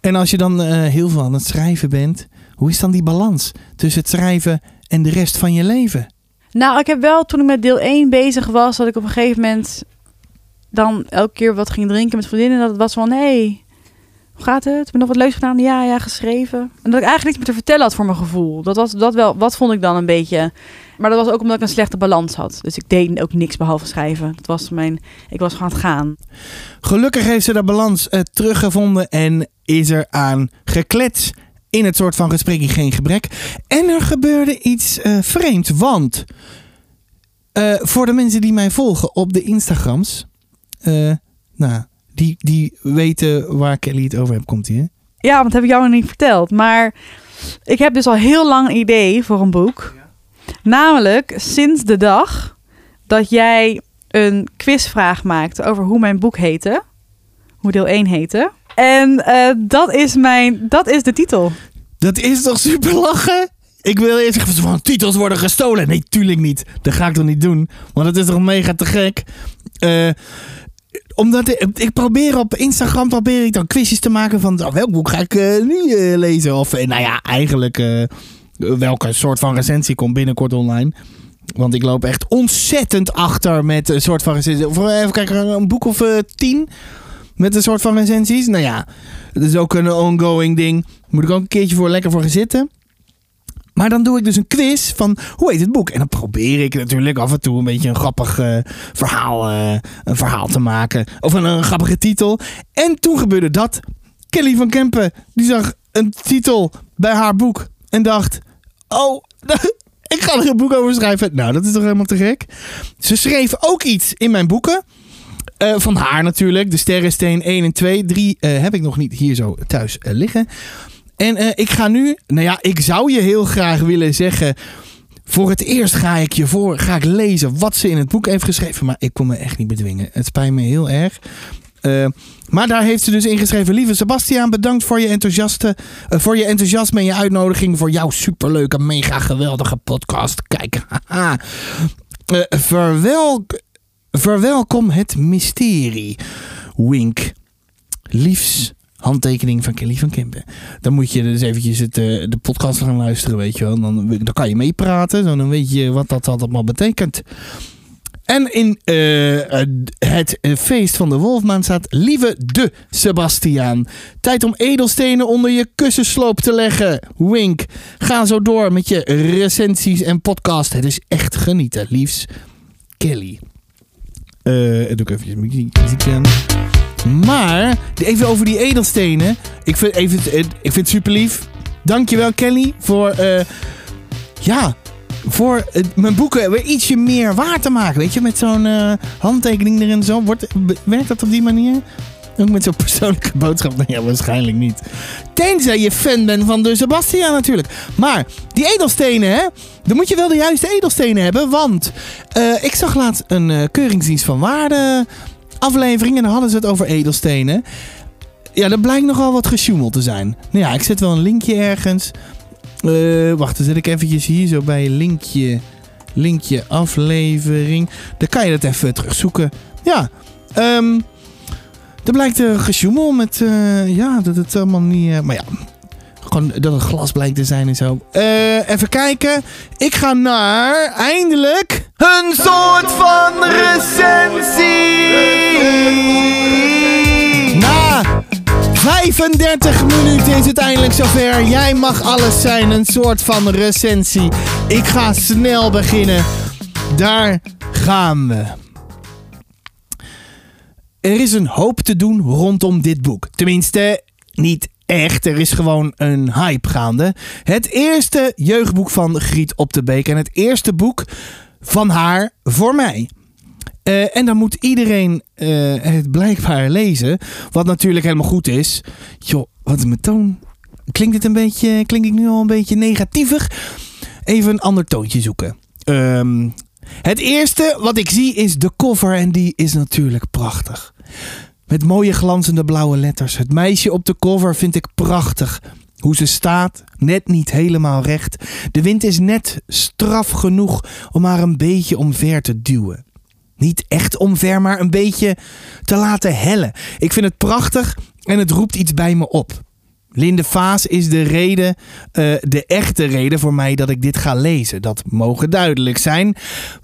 En als je dan eh, heel veel aan het schrijven bent, hoe is dan die balans tussen het schrijven en de rest van je leven? Nou, ik heb wel toen ik met deel 1 bezig was, dat ik op een gegeven moment dan elke keer wat ging drinken met vriendinnen. Dat het was van, hé, hey, hoe gaat het? Heb je nog wat leuks gedaan? Ja, ja, geschreven. En dat ik eigenlijk niks meer te vertellen had voor mijn gevoel. Dat was dat wel, wat vond ik dan een beetje. Maar dat was ook omdat ik een slechte balans had. Dus ik deed ook niks behalve schrijven. Dat was mijn, ik was gewoon het gaan. Gelukkig heeft ze de balans eh, teruggevonden en is er aan geklets in het soort van gesprekje geen gebrek. En er gebeurde iets eh vreemds, want eh, voor de mensen die mij volgen op de Instagrams, nou, die, die weten waar Kelly het over heeft, komt hij. Ja, want dat heb ik jou nog niet verteld. Maar ik heb dus al heel lang een idee voor een boek. Namelijk sinds de dag dat jij een quizvraag maakte over hoe mijn boek heette. Hoe deel 1 heette. En eh, dat, is mijn, dat is de titel. Dat is toch super lachen? Ik wil eerst zeggen van titels worden gestolen. Nee, tuurlijk niet. Dat ga ik toch niet doen. Want het is toch mega te gek. Eh, omdat ik, probeer op Instagram probeer ik dan quizjes te maken van oh, welk boek ga ik eh, nu eh, lezen. Of eh, nou ja, eigenlijk welke soort van recensie komt binnenkort online. Want ik loop echt ontzettend achter met een soort van recensie. Of, even kijken, een boek of tien met een soort van recensies. Nou ja, dat is ook een ongoing ding. Moet ik ook een keertje voor lekker voor gaan zitten. Maar dan doe ik dus een quiz van hoe heet het boek? En dan probeer ik natuurlijk af en toe een beetje een grappig eh, verhaal, eh, een verhaal te maken. Of een, grappige titel. En toen gebeurde dat. Kelly van Kempen, die zag een titel bij haar boek. En dacht, oh, ik ga er een boek over schrijven. Nou, dat is toch helemaal te gek. Ze schreef ook iets in mijn boeken. Eh, van haar natuurlijk. De Sterrensteen 1 en 2. 3 eh, heb ik nog niet hier zo thuis liggen. En eh, ik ga nu, nou ja, ik zou je heel graag willen zeggen. Voor het eerst ga ik je voor, ga ik lezen wat ze in het boek heeft geschreven. Maar ik kon me echt niet bedwingen. Het spijt me heel erg. Eh, maar daar heeft ze dus ingeschreven. Lieve Sebastiaan, bedankt voor je, enthousiaste, eh, voor je enthousiasme en je uitnodiging voor jouw superleuke, mega geweldige podcast. Kijk, verwelk, verwelkom het mysterie. Wink. Liefs handtekening van Kelly van Kempen. Dan moet je dus eventjes het, eh, de podcast gaan luisteren, weet je wel. Dan, dan kan je meepraten, dan weet je wat dat allemaal betekent. En in eh, eh, het feest van de Wolfmaan staat Lieve de Sebastiaan. Tijd om edelstenen onder je kussensloop te leggen. Wink. Ga zo door met je recensies en podcast. Het is echt genieten. Liefs, Kelly. Doe ik even muziek, muziekje aan. Maar, even over die edelstenen. Ik vind, even, eh, ik vind het super lief. Dankjewel Kelly voor... eh, ja, voor eh, mijn boeken weer ietsje meer waard te maken. Weet je, met zo'n handtekening erin. Zo. Wordt, werkt dat op die manier? Ook met zo'n persoonlijke boodschap? Nee, ja, waarschijnlijk niet. Tenzij je fan bent van de Sebastian natuurlijk. Maar die edelstenen, hè? Dan moet je wel de juiste edelstenen hebben. Want ik zag laatst een keuringsdienst van waarde aflevering. En dan hadden ze het over edelstenen. Ja, er blijkt nogal wat gesjoemeld te zijn. Nou ja, ik zet wel een linkje ergens. Eh, wacht, dan zet ik eventjes hier zo bij linkje, linkje aflevering. Dan kan je dat even terugzoeken. Ja, ehm er blijkt uh, gesjoemel met, eh, ja, dat het allemaal niet, eh, maar ja, gewoon dat het glas blijkt te zijn en zo. Even kijken. Ik ga naar, eindelijk, een soort van recensie. Na 35 minuten is het eindelijk zover. Jij mag alles zijn, een soort van recensie. Ik ga snel beginnen. Daar gaan we. Er is een hoop te doen rondom dit boek. Tenminste, niet echt. Er is gewoon een hype gaande. Het eerste jeugdboek van Griet op de Beek. En het eerste boek van haar voor mij. Eh, en dan moet iedereen eh, het blijkbaar lezen. Wat natuurlijk helemaal goed is. Joh, wat is mijn toon? Klinkt het een beetje, klink ik nu al een beetje negatievig? Even een ander toontje zoeken. Ehm, het eerste wat ik zie is de cover en die is natuurlijk prachtig. Met mooie glanzende blauwe letters. Het meisje op de cover vind ik prachtig. Hoe ze staat, net niet helemaal recht. De wind is net straf genoeg om haar een beetje omver te duwen. Niet echt omver, maar een beetje te laten hellen. Ik vind het prachtig en het roept iets bij me op. Linde Vaas is de reden, eh, de echte reden voor mij dat ik dit ga lezen. Dat mogen duidelijk zijn.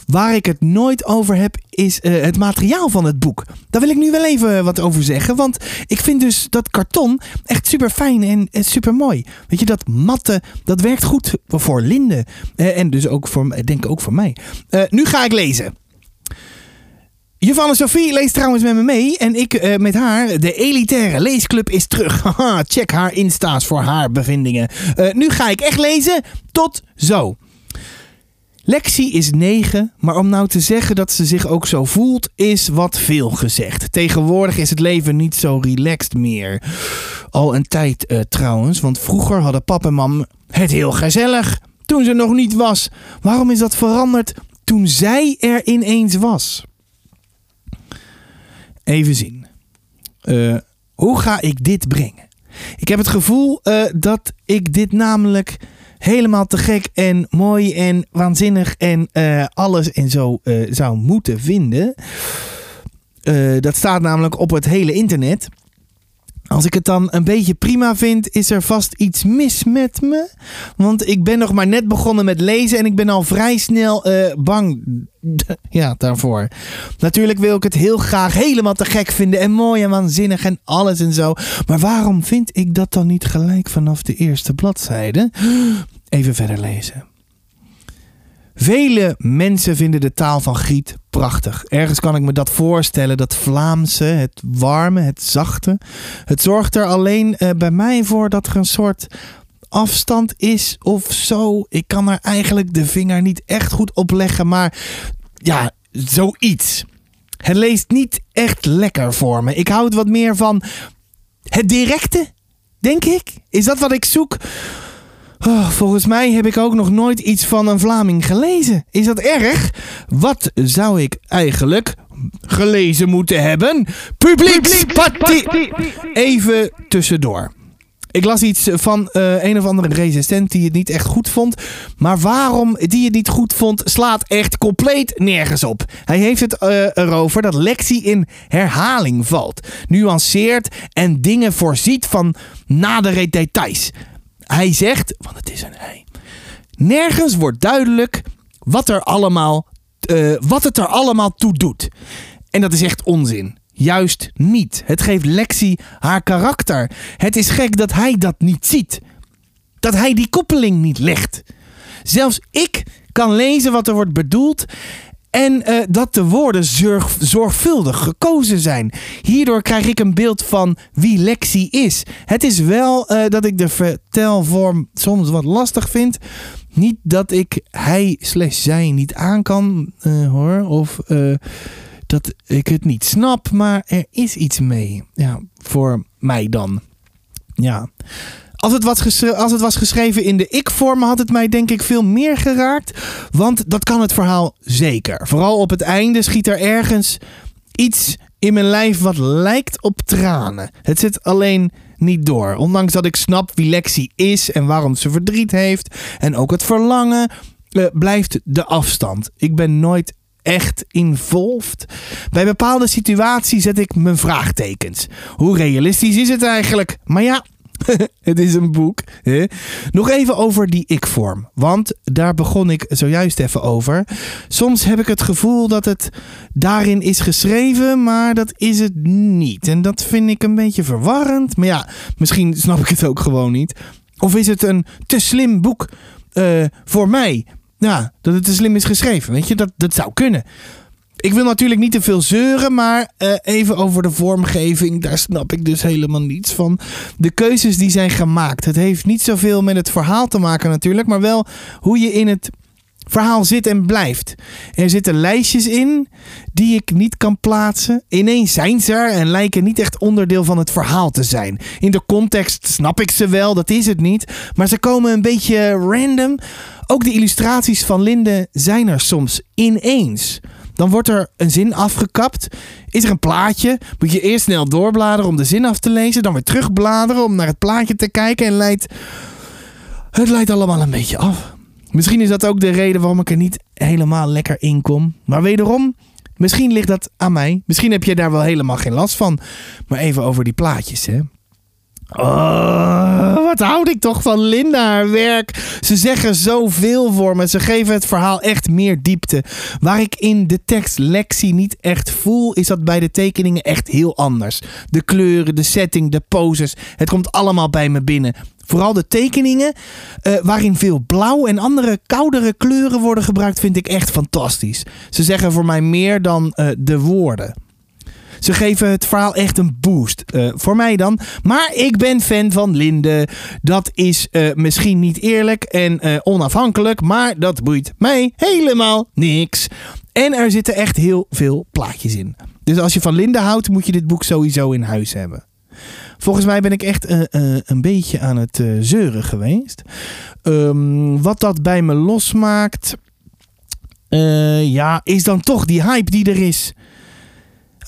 Waar ik het nooit over heb, is eh, het materiaal van het boek. Daar wil ik nu wel even wat over zeggen. Want ik vind dus dat karton echt super fijn en, super mooi. Weet je, dat matte, dat werkt goed voor Linde. Eh, en dus ook voor, denk ook voor mij. Nu ga ik lezen. Juffrouw Sophie leest trouwens met me mee en ik eh, met haar. De elitaire leesclub is terug. Haha, check haar insta's voor haar bevindingen. Eh, nu ga ik echt lezen. Tot zo. Lexi is 9, maar om nou te zeggen dat ze zich ook zo voelt, is wat veel gezegd. Tegenwoordig is het leven niet zo relaxed meer. Al een tijd eh, trouwens, want vroeger hadden pap en mam het heel gezellig. Toen ze nog niet was. Waarom is dat veranderd toen zij er ineens was? Even zien. Eh, hoe ga ik dit brengen? Ik heb het gevoel eh, dat ik dit namelijk helemaal te gek en mooi en waanzinnig en eh, alles en zo zou moeten vinden. Dat staat namelijk op het hele internet. Als ik het dan een beetje prima vind, is er vast iets mis met me. Want ik ben nog maar net begonnen met lezen en ik ben al vrij snel eh, bang ja, daarvoor. Natuurlijk wil ik het heel graag helemaal te gek vinden en mooi en waanzinnig en alles en zo. Maar waarom vind ik dat dan niet gelijk vanaf de eerste bladzijde? Even verder lezen. Vele mensen vinden de taal van Griet prachtig. Ergens kan ik me dat voorstellen, dat Vlaamse, het warme, het zachte. Het zorgt er alleen eh, bij mij voor dat er een soort afstand is of zo. Ik kan er eigenlijk de vinger niet echt goed op leggen, maar ja, zoiets. Het leest niet echt lekker voor me. Ik hou het wat meer van het directe, denk ik. Is dat wat ik zoek? Oh, volgens mij heb ik ook nog nooit iets van een Vlaming gelezen. Is dat erg? Wat zou ik eigenlijk gelezen moeten hebben? Publiekspartie. Even tussendoor. Ik las iets van eh, een of andere resistent die het niet echt goed vond. Maar waarom die het niet goed vond, slaat echt compleet nergens op. Hij heeft het eh, erover dat Lexi in herhaling valt. Nuanceert en dingen voorziet van nadere details. Hij zegt, want het is een hij. Nergens wordt duidelijk wat, er allemaal, eh, wat het er allemaal toe doet. En dat is echt onzin. Juist niet. Het geeft Lexi haar karakter. Het is gek dat hij dat niet ziet. Dat hij die koppeling niet legt. Zelfs ik kan lezen wat er wordt bedoeld. En eh, dat de woorden zorg, zorgvuldig gekozen zijn. Hierdoor krijg ik een beeld van wie Lexi is. Het is wel eh, dat ik de vertelvorm soms wat lastig vind. Niet dat ik hij slash zij niet aan kan eh, hoor. Of dat ik het niet snap. Maar er is iets mee. Ja, voor mij dan. Ja. Als het, was als het was geschreven in de ik-vorm, had het mij denk ik veel meer geraakt. Want dat kan het verhaal zeker. Vooral op het einde schiet er ergens iets in mijn lijf wat lijkt op tranen. Het zit alleen niet door. Ondanks dat ik snap wie Lexi is en waarom ze verdriet heeft. En ook het verlangen. Uh, blijft de afstand. Ik ben nooit echt involved. Bij bepaalde situaties zet ik mijn vraagtekens. Hoe realistisch is het eigenlijk? Maar ja, het is een boek. Hè? Nog even over die ik-vorm. Want daar begon ik zojuist even over. Soms heb ik het gevoel dat het daarin is geschreven, maar dat is het niet. En dat vind ik een beetje verwarrend. Maar ja, misschien snap ik het ook gewoon niet. Of is het een te slim boek uh, voor mij? Ja, dat het te slim is geschreven. Weet je, dat, dat zou kunnen. Ik wil natuurlijk niet te veel zeuren, maar uh, even over de vormgeving. Daar snap ik dus helemaal niets van. De keuzes die zijn gemaakt. Het heeft niet zoveel met het verhaal te maken natuurlijk, maar wel hoe je in het verhaal zit en blijft. Er zitten lijstjes in die ik niet kan plaatsen. Ineens zijn ze er en lijken niet echt onderdeel van het verhaal te zijn. In de context snap ik ze wel, dat is het niet. Maar ze komen een beetje random. Ook de illustraties van Linde zijn er soms ineens. Dan wordt er een zin afgekapt. Is er een plaatje? Moet je eerst snel doorbladeren om de zin af te lezen. Dan weer terugbladeren om naar het plaatje te kijken. En leidt. Het leidt allemaal een beetje af. Misschien is dat ook de reden waarom ik er niet helemaal lekker in kom. Maar wederom, misschien ligt dat aan mij. Misschien heb je daar wel helemaal geen last van. Maar even over die plaatjes, hè. Oh, wat houd ik toch van Linda, haar werk. Ze zeggen zoveel voor me. Ze geven het verhaal echt meer diepte. Waar ik in de tekst Lexi niet echt voel, is dat bij de tekeningen echt heel anders. De kleuren, de setting, de poses. Het komt allemaal bij me binnen. Vooral de tekeningen, uh, waarin veel blauw en andere koudere kleuren worden gebruikt, vind ik echt fantastisch. Ze zeggen voor mij meer dan uh, de woorden. Ze geven het verhaal echt een boost. Uh, voor mij dan. Maar ik ben fan van Linde. Dat is uh, misschien niet eerlijk en uh, onafhankelijk. Maar dat boeit mij helemaal niks. En er zitten echt heel veel plaatjes in. Dus als je van Linde houdt, moet je dit boek sowieso in huis hebben. Volgens mij ben ik echt een beetje aan het zeuren geweest. Um, wat dat bij me losmaakt. ja, is dan toch die hype die er is.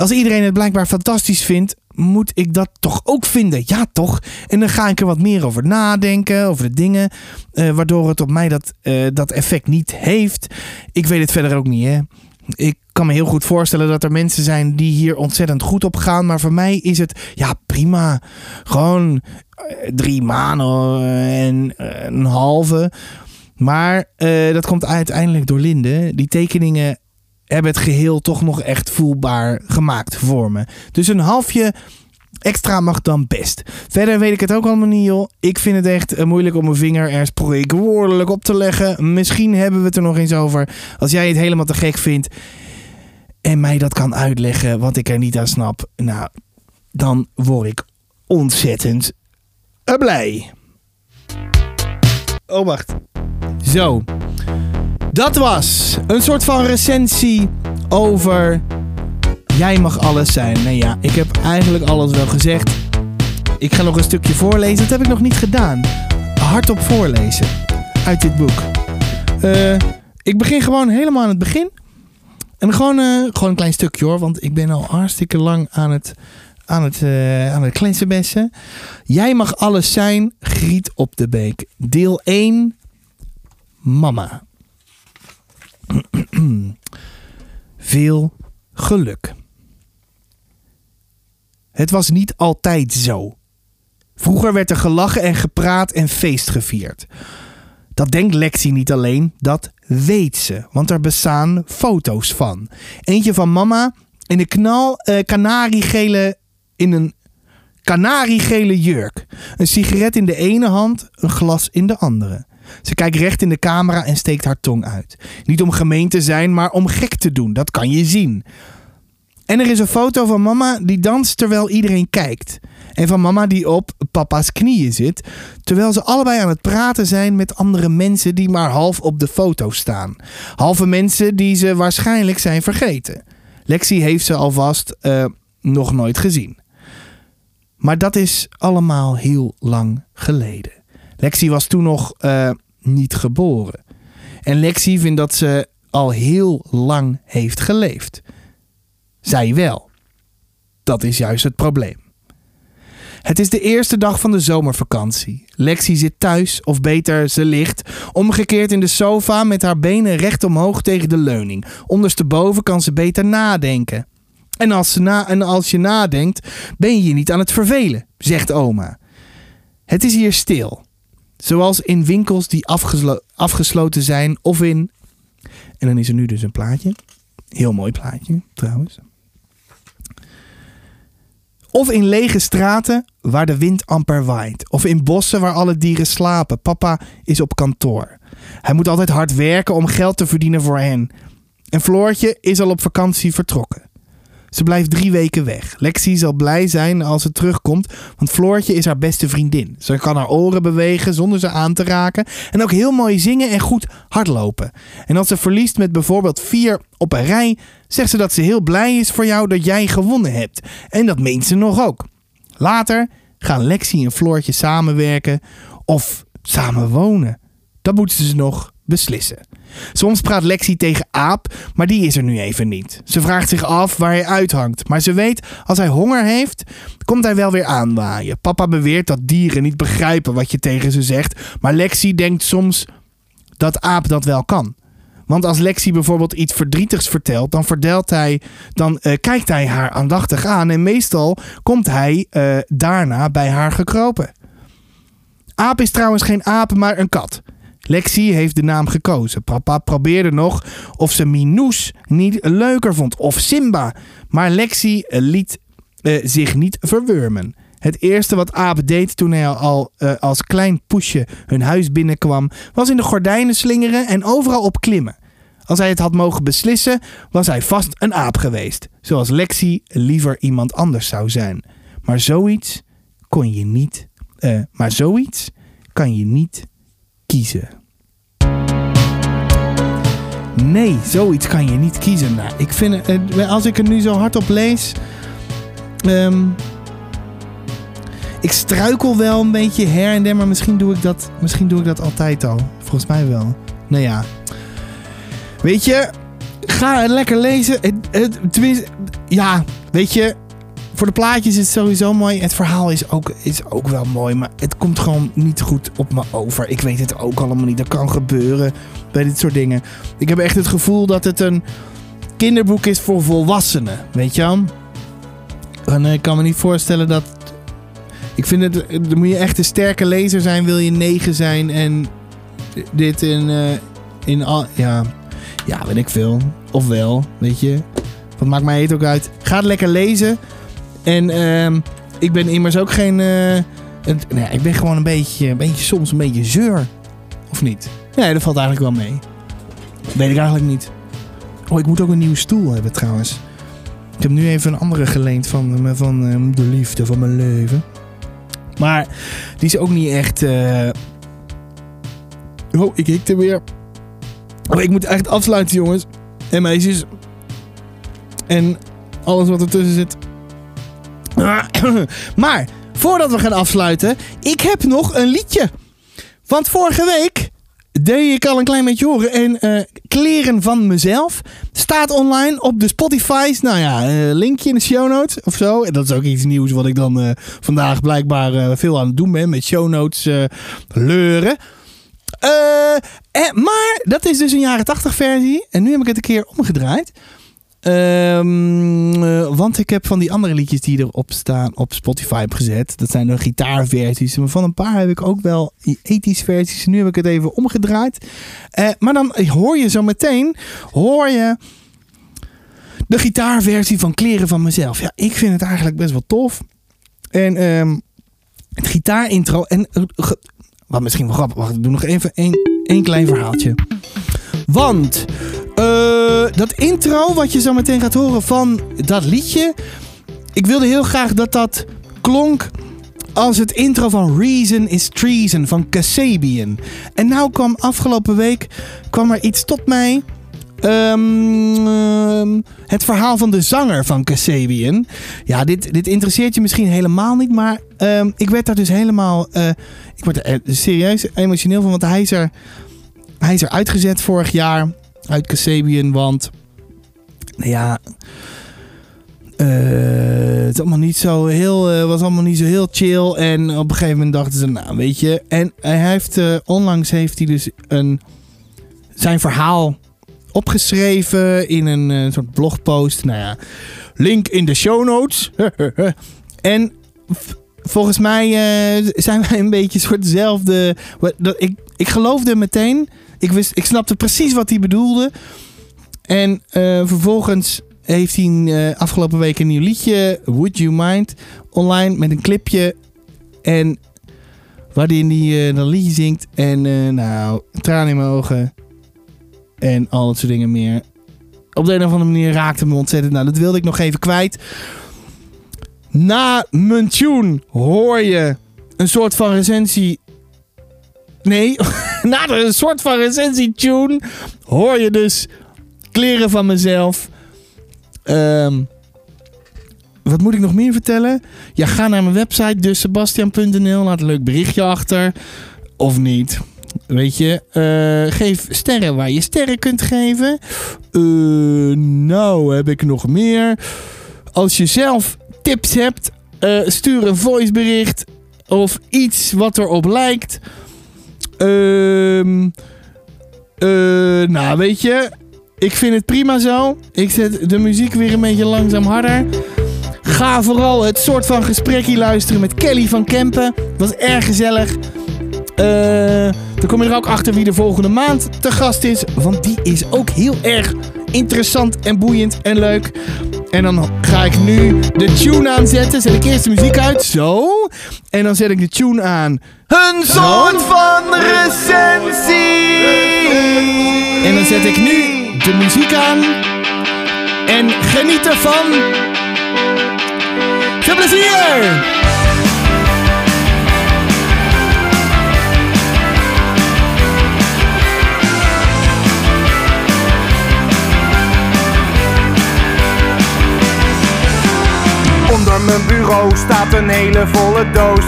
Als iedereen het blijkbaar fantastisch vindt, moet ik dat toch ook vinden? Ja, toch? En dan ga ik er wat meer over nadenken, over de dingen, waardoor het op mij dat, dat effect niet heeft. Ik weet het verder ook niet, hè. Ik kan me heel goed voorstellen dat er mensen zijn die hier ontzettend goed op gaan. Maar voor mij is het, ja, prima. Gewoon drie maanden en een halve. Maar dat komt uiteindelijk door Linde. Die tekeningen hebben het geheel toch nog echt voelbaar gemaakt voor me. Dus een halfje extra mag dan best. Verder weet ik het ook allemaal niet, joh. Ik vind het echt uh, moeilijk om mijn vinger er spreekwoordelijk op te leggen. Misschien hebben we het er nog eens over. Als jij het helemaal te gek vindt en mij dat kan uitleggen wat ik er niet aan snap, nou, dan word ik ontzettend blij. Oh, wacht. Zo. Dat was een soort van recensie over Jij mag alles zijn. Nee ja, ik heb eigenlijk alles wel gezegd. Ik ga nog een stukje voorlezen. Dat heb ik nog niet gedaan. Hardop voorlezen uit dit boek. Uh, ik begin gewoon helemaal aan het begin. En gewoon, uh, gewoon een klein stukje hoor, want ik ben al hartstikke lang aan het, aan het, eh aan het kletsenbessen. Jij mag alles zijn, Griet op de Beek. Deel 1, mama. Veel geluk. Het was niet altijd zo. Vroeger werd er gelachen en gepraat en feest gevierd. Dat denkt Lexi niet alleen, dat weet ze, want er bestaan foto's van. Eentje van mama in een knal eh, in een kanariegele jurk. Een sigaret in de ene hand, een glas in de andere. Ze kijkt recht in de camera en steekt haar tong uit. Niet om gemeen te zijn, maar om gek te doen. Dat kan je zien. En er is een foto van mama die danst terwijl iedereen kijkt. En van mama die op papa's knieën zit, terwijl ze allebei aan het praten zijn met andere mensen die maar half op de foto staan. Halve mensen die ze waarschijnlijk zijn vergeten. Lexi heeft ze alvast eh, nog nooit gezien. Maar dat is allemaal heel lang geleden. Lexi was toen nog eh, niet geboren. En Lexi vindt dat ze al heel lang heeft geleefd. Zij wel. Dat is juist het probleem. Het is de eerste dag van de zomervakantie. Lexi zit thuis, of beter, ze ligt, omgekeerd in de sofa met haar benen recht omhoog tegen de leuning. Ondersteboven kan ze beter nadenken. En als, na, en als je nadenkt, ben je je niet aan het vervelen, zegt oma. Het is hier stil. Zoals in winkels die afgeslo- afgesloten zijn of in. En dan is er nu dus een plaatje. Heel mooi plaatje, trouwens. Of in lege straten waar de wind amper waait. Of in bossen waar alle dieren slapen. Papa is op kantoor. Hij moet altijd hard werken om geld te verdienen voor hen. En Floortje is al op vakantie vertrokken. Ze blijft drie weken weg. Lexi zal blij zijn als ze terugkomt, want Floortje is haar beste vriendin. Ze kan haar oren bewegen zonder ze aan te raken. En ook heel mooi zingen en goed hardlopen. En als ze verliest met bijvoorbeeld vier op een rij, zegt ze dat ze heel blij is voor jou dat jij gewonnen hebt. En dat meent ze nog ook. Later gaan Lexi en Floortje samenwerken of samen wonen. Dat moeten ze nog beslissen. Soms praat Lexi tegen Aap, maar die is er nu even niet. Ze vraagt zich af waar hij uithangt, maar ze weet als hij honger heeft, komt hij wel weer aanwaaien. Papa beweert dat dieren niet begrijpen wat je tegen ze zegt, maar Lexi denkt soms dat Aap dat wel kan. Want als Lexi bijvoorbeeld iets verdrietigs vertelt, dan, hij, dan eh, kijkt hij haar aandachtig aan en meestal komt hij eh, daarna bij haar gekropen. Aap is trouwens geen aap, maar een kat. Lexi heeft de naam gekozen. Papa probeerde nog of ze Minoes niet leuker vond of Simba. Maar Lexi eh, liet eh, zich niet verwurmen. Het eerste wat Aap deed toen hij al eh, als klein poesje hun huis binnenkwam, was in de gordijnen slingeren en overal op klimmen. Als hij het had mogen beslissen, was hij vast een aap geweest. Zoals Lexi liever iemand anders zou zijn. Maar zoiets kon je niet. maar zoiets kan je niet kiezen. Nee, zoiets kan je niet kiezen. Nou, ik vind, als ik het nu zo hardop lees. ehm, ik struikel wel een beetje her en der, maar misschien doe ik dat, misschien doe ik dat altijd al. Volgens mij wel. Nou ja. Weet je, ga lekker lezen. Het, ja, weet je, voor de plaatjes is het sowieso mooi. Het verhaal is ook, is ook wel mooi. Maar het komt gewoon niet goed op me over. Ik weet het ook allemaal niet. Dat kan gebeuren bij dit soort dingen. Ik heb echt het gevoel dat het een kinderboek is voor volwassenen. Weet je wel? En eh, ik kan me niet voorstellen dat... Ik vind het... Dan moet je echt een sterke lezer zijn. Wil je negen zijn. En dit in... eh, in al, ja... Ja, weet ik veel. Of wel, weet je. Wat maakt mij het ook uit. Ga het lekker lezen. En ehm, ik ben immers ook geen... eh, een, nee, ik ben gewoon een beetje, een beetje soms een beetje zeur. Of niet? Nee, dat valt eigenlijk wel mee. Weet ik eigenlijk niet. Oh, ik moet ook een nieuwe stoel hebben trouwens. Ik heb nu even een andere geleend van, eh, van eh, de liefde van mijn leven. Maar die is ook niet echt... eh, Oh, ik hikte weer. Oh, ik moet echt afsluiten, jongens. En meisjes. En alles wat ertussen zit. Maar, voordat we gaan afsluiten, ik heb nog een liedje. Want vorige week deed ik al een klein beetje horen. En eh, kleren van mezelf staat online op de Spotify's. Nou ja, eh, linkje in de show notes of zo. En dat is ook iets nieuws wat ik dan eh, vandaag blijkbaar veel aan het doen ben. Met show notes leuren. Eh, maar dat is dus een jaren 80 versie. En nu heb ik het een keer omgedraaid. Eh, want ik heb van die andere liedjes die erop staan op Spotify heb gezet. Dat zijn de gitaarversies. Maar van een paar heb ik ook wel ethisch versies. Nu heb ik het even omgedraaid. Eh, maar dan hoor je zo meteen hoor je de gitaarversie van Kleren van mezelf. Ja, ik vind het eigenlijk best wel tof. En ehm, het gitaarintro. En eh, wat misschien wel grappig. Wacht, ik doe nog even één klein verhaaltje. Want eh, dat intro wat je zo meteen gaat horen van dat liedje. Ik wilde heel graag dat dat klonk als het intro van Reason is Treason van Kasabian. En nou kwam afgelopen week kwam er iets tot mij. Ehm, ehm, het verhaal van de zanger van Kasabian. Ja, dit, dit interesseert je misschien helemaal niet, maar ehm, ik werd daar dus helemaal. eh, ik word er eh, serieus emotioneel van, want hij is er, hij is er uitgezet vorig jaar uit Kasabian, want. Nou ja. eh, het allemaal niet zo heel, eh, was allemaal niet zo heel chill. En op een gegeven moment dachten ze, nou weet je. En hij heeft, eh, onlangs heeft hij dus een, zijn verhaal opgeschreven in een soort blogpost. Nou ja, link in de show notes. en volgens mij zijn wij een beetje soort dezelfde. Ik, ik geloofde meteen. Ik, wist, ik snapte precies wat hij bedoelde. En eh, vervolgens heeft hij eh, afgelopen week een nieuw liedje, Would You Mind, online met een clipje. En waarin hij eh, dat liedje zingt. En nou, tranen in mijn ogen. En al dat soort dingen meer. Op de een of andere manier raakte me ontzettend. Nou, dat wilde ik nog even kwijt. Na mijn tune hoor je een soort van recensie. Nee, na een soort van recensie tune hoor je dus kleren van mezelf. Ehm, wat moet ik nog meer vertellen? Ja, ga naar mijn website, dus sebastian.nl. Laat een leuk berichtje achter. Of niet. Weet je, eh, geef sterren waar je sterren kunt geven. Eh, nou, heb ik nog meer. Als je zelf tips hebt, eh, stuur een voicebericht of iets wat erop lijkt. Ehm, eh, nou, weet je, ik vind het prima zo. Ik zet de muziek weer een beetje langzaam harder. Ga vooral het soort van gesprekje luisteren met Kelly van Kempen. Was erg gezellig. Eh, dan kom je er ook achter wie de volgende maand te gast is. Want die is ook heel erg interessant en boeiend en leuk. En dan ga ik nu de tune aanzetten. Zet ik eerst de muziek uit. Zo. En dan zet ik de tune aan. Een soort van recensie. En dan zet ik nu de muziek aan. En geniet ervan. Veel plezier! Onder mijn bureau staat een hele volle doos.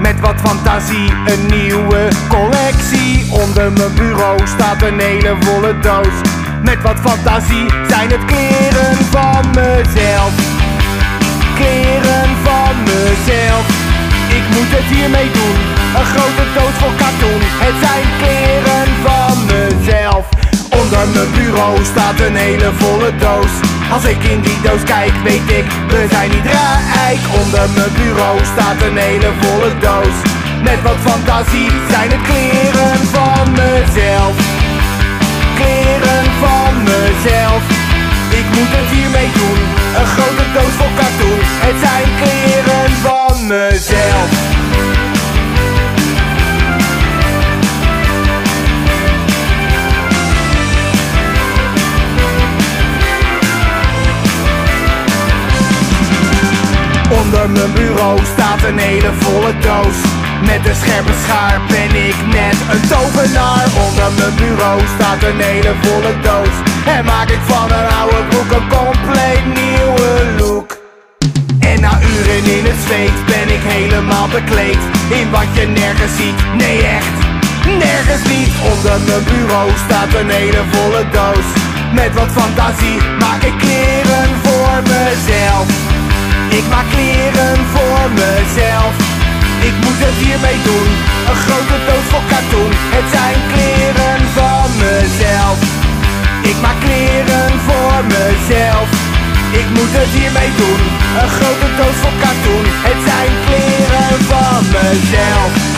Met wat fantasie, een nieuwe collectie. Onder mijn bureau staat een hele volle doos. Met wat fantasie zijn het kleren van mezelf. Kleren van mezelf. Ik moet het hiermee doen. Een grote doos vol katoen. Het zijn kleren van mezelf. Onder mijn bureau staat een hele volle doos. Als ik in die doos kijk, weet ik, we zijn niet rijk. Onder mijn bureau staat een hele volle doos. Met wat fantasie zijn het kleren van mezelf. Kleren van mezelf. Ik moet het hiermee doen. Een grote doos vol katoen. Het zijn Onder mijn bureau staat een hele volle doos. Met een scherpe schaar ben ik net een tovenaar. Onder mijn bureau staat een hele volle doos. En maak ik van een oude broek een compleet nieuwe look. En na uren in het zweet ben ik helemaal bekleed. In wat je nergens ziet, nee echt Nergens niet. Onder mijn bureau staat een hele volle doos. Met wat fantasie maak ik kleren voor mezelf Ik maak kleren voor mezelf. Ik moet het hiermee doen. Een grote doos vol katoen Het zijn kleren van mezelf. Ik maak kleren voor mezelf. Ik moet het hiermee doen. Een grote doos vol katoen Het zijn kleren van mezelf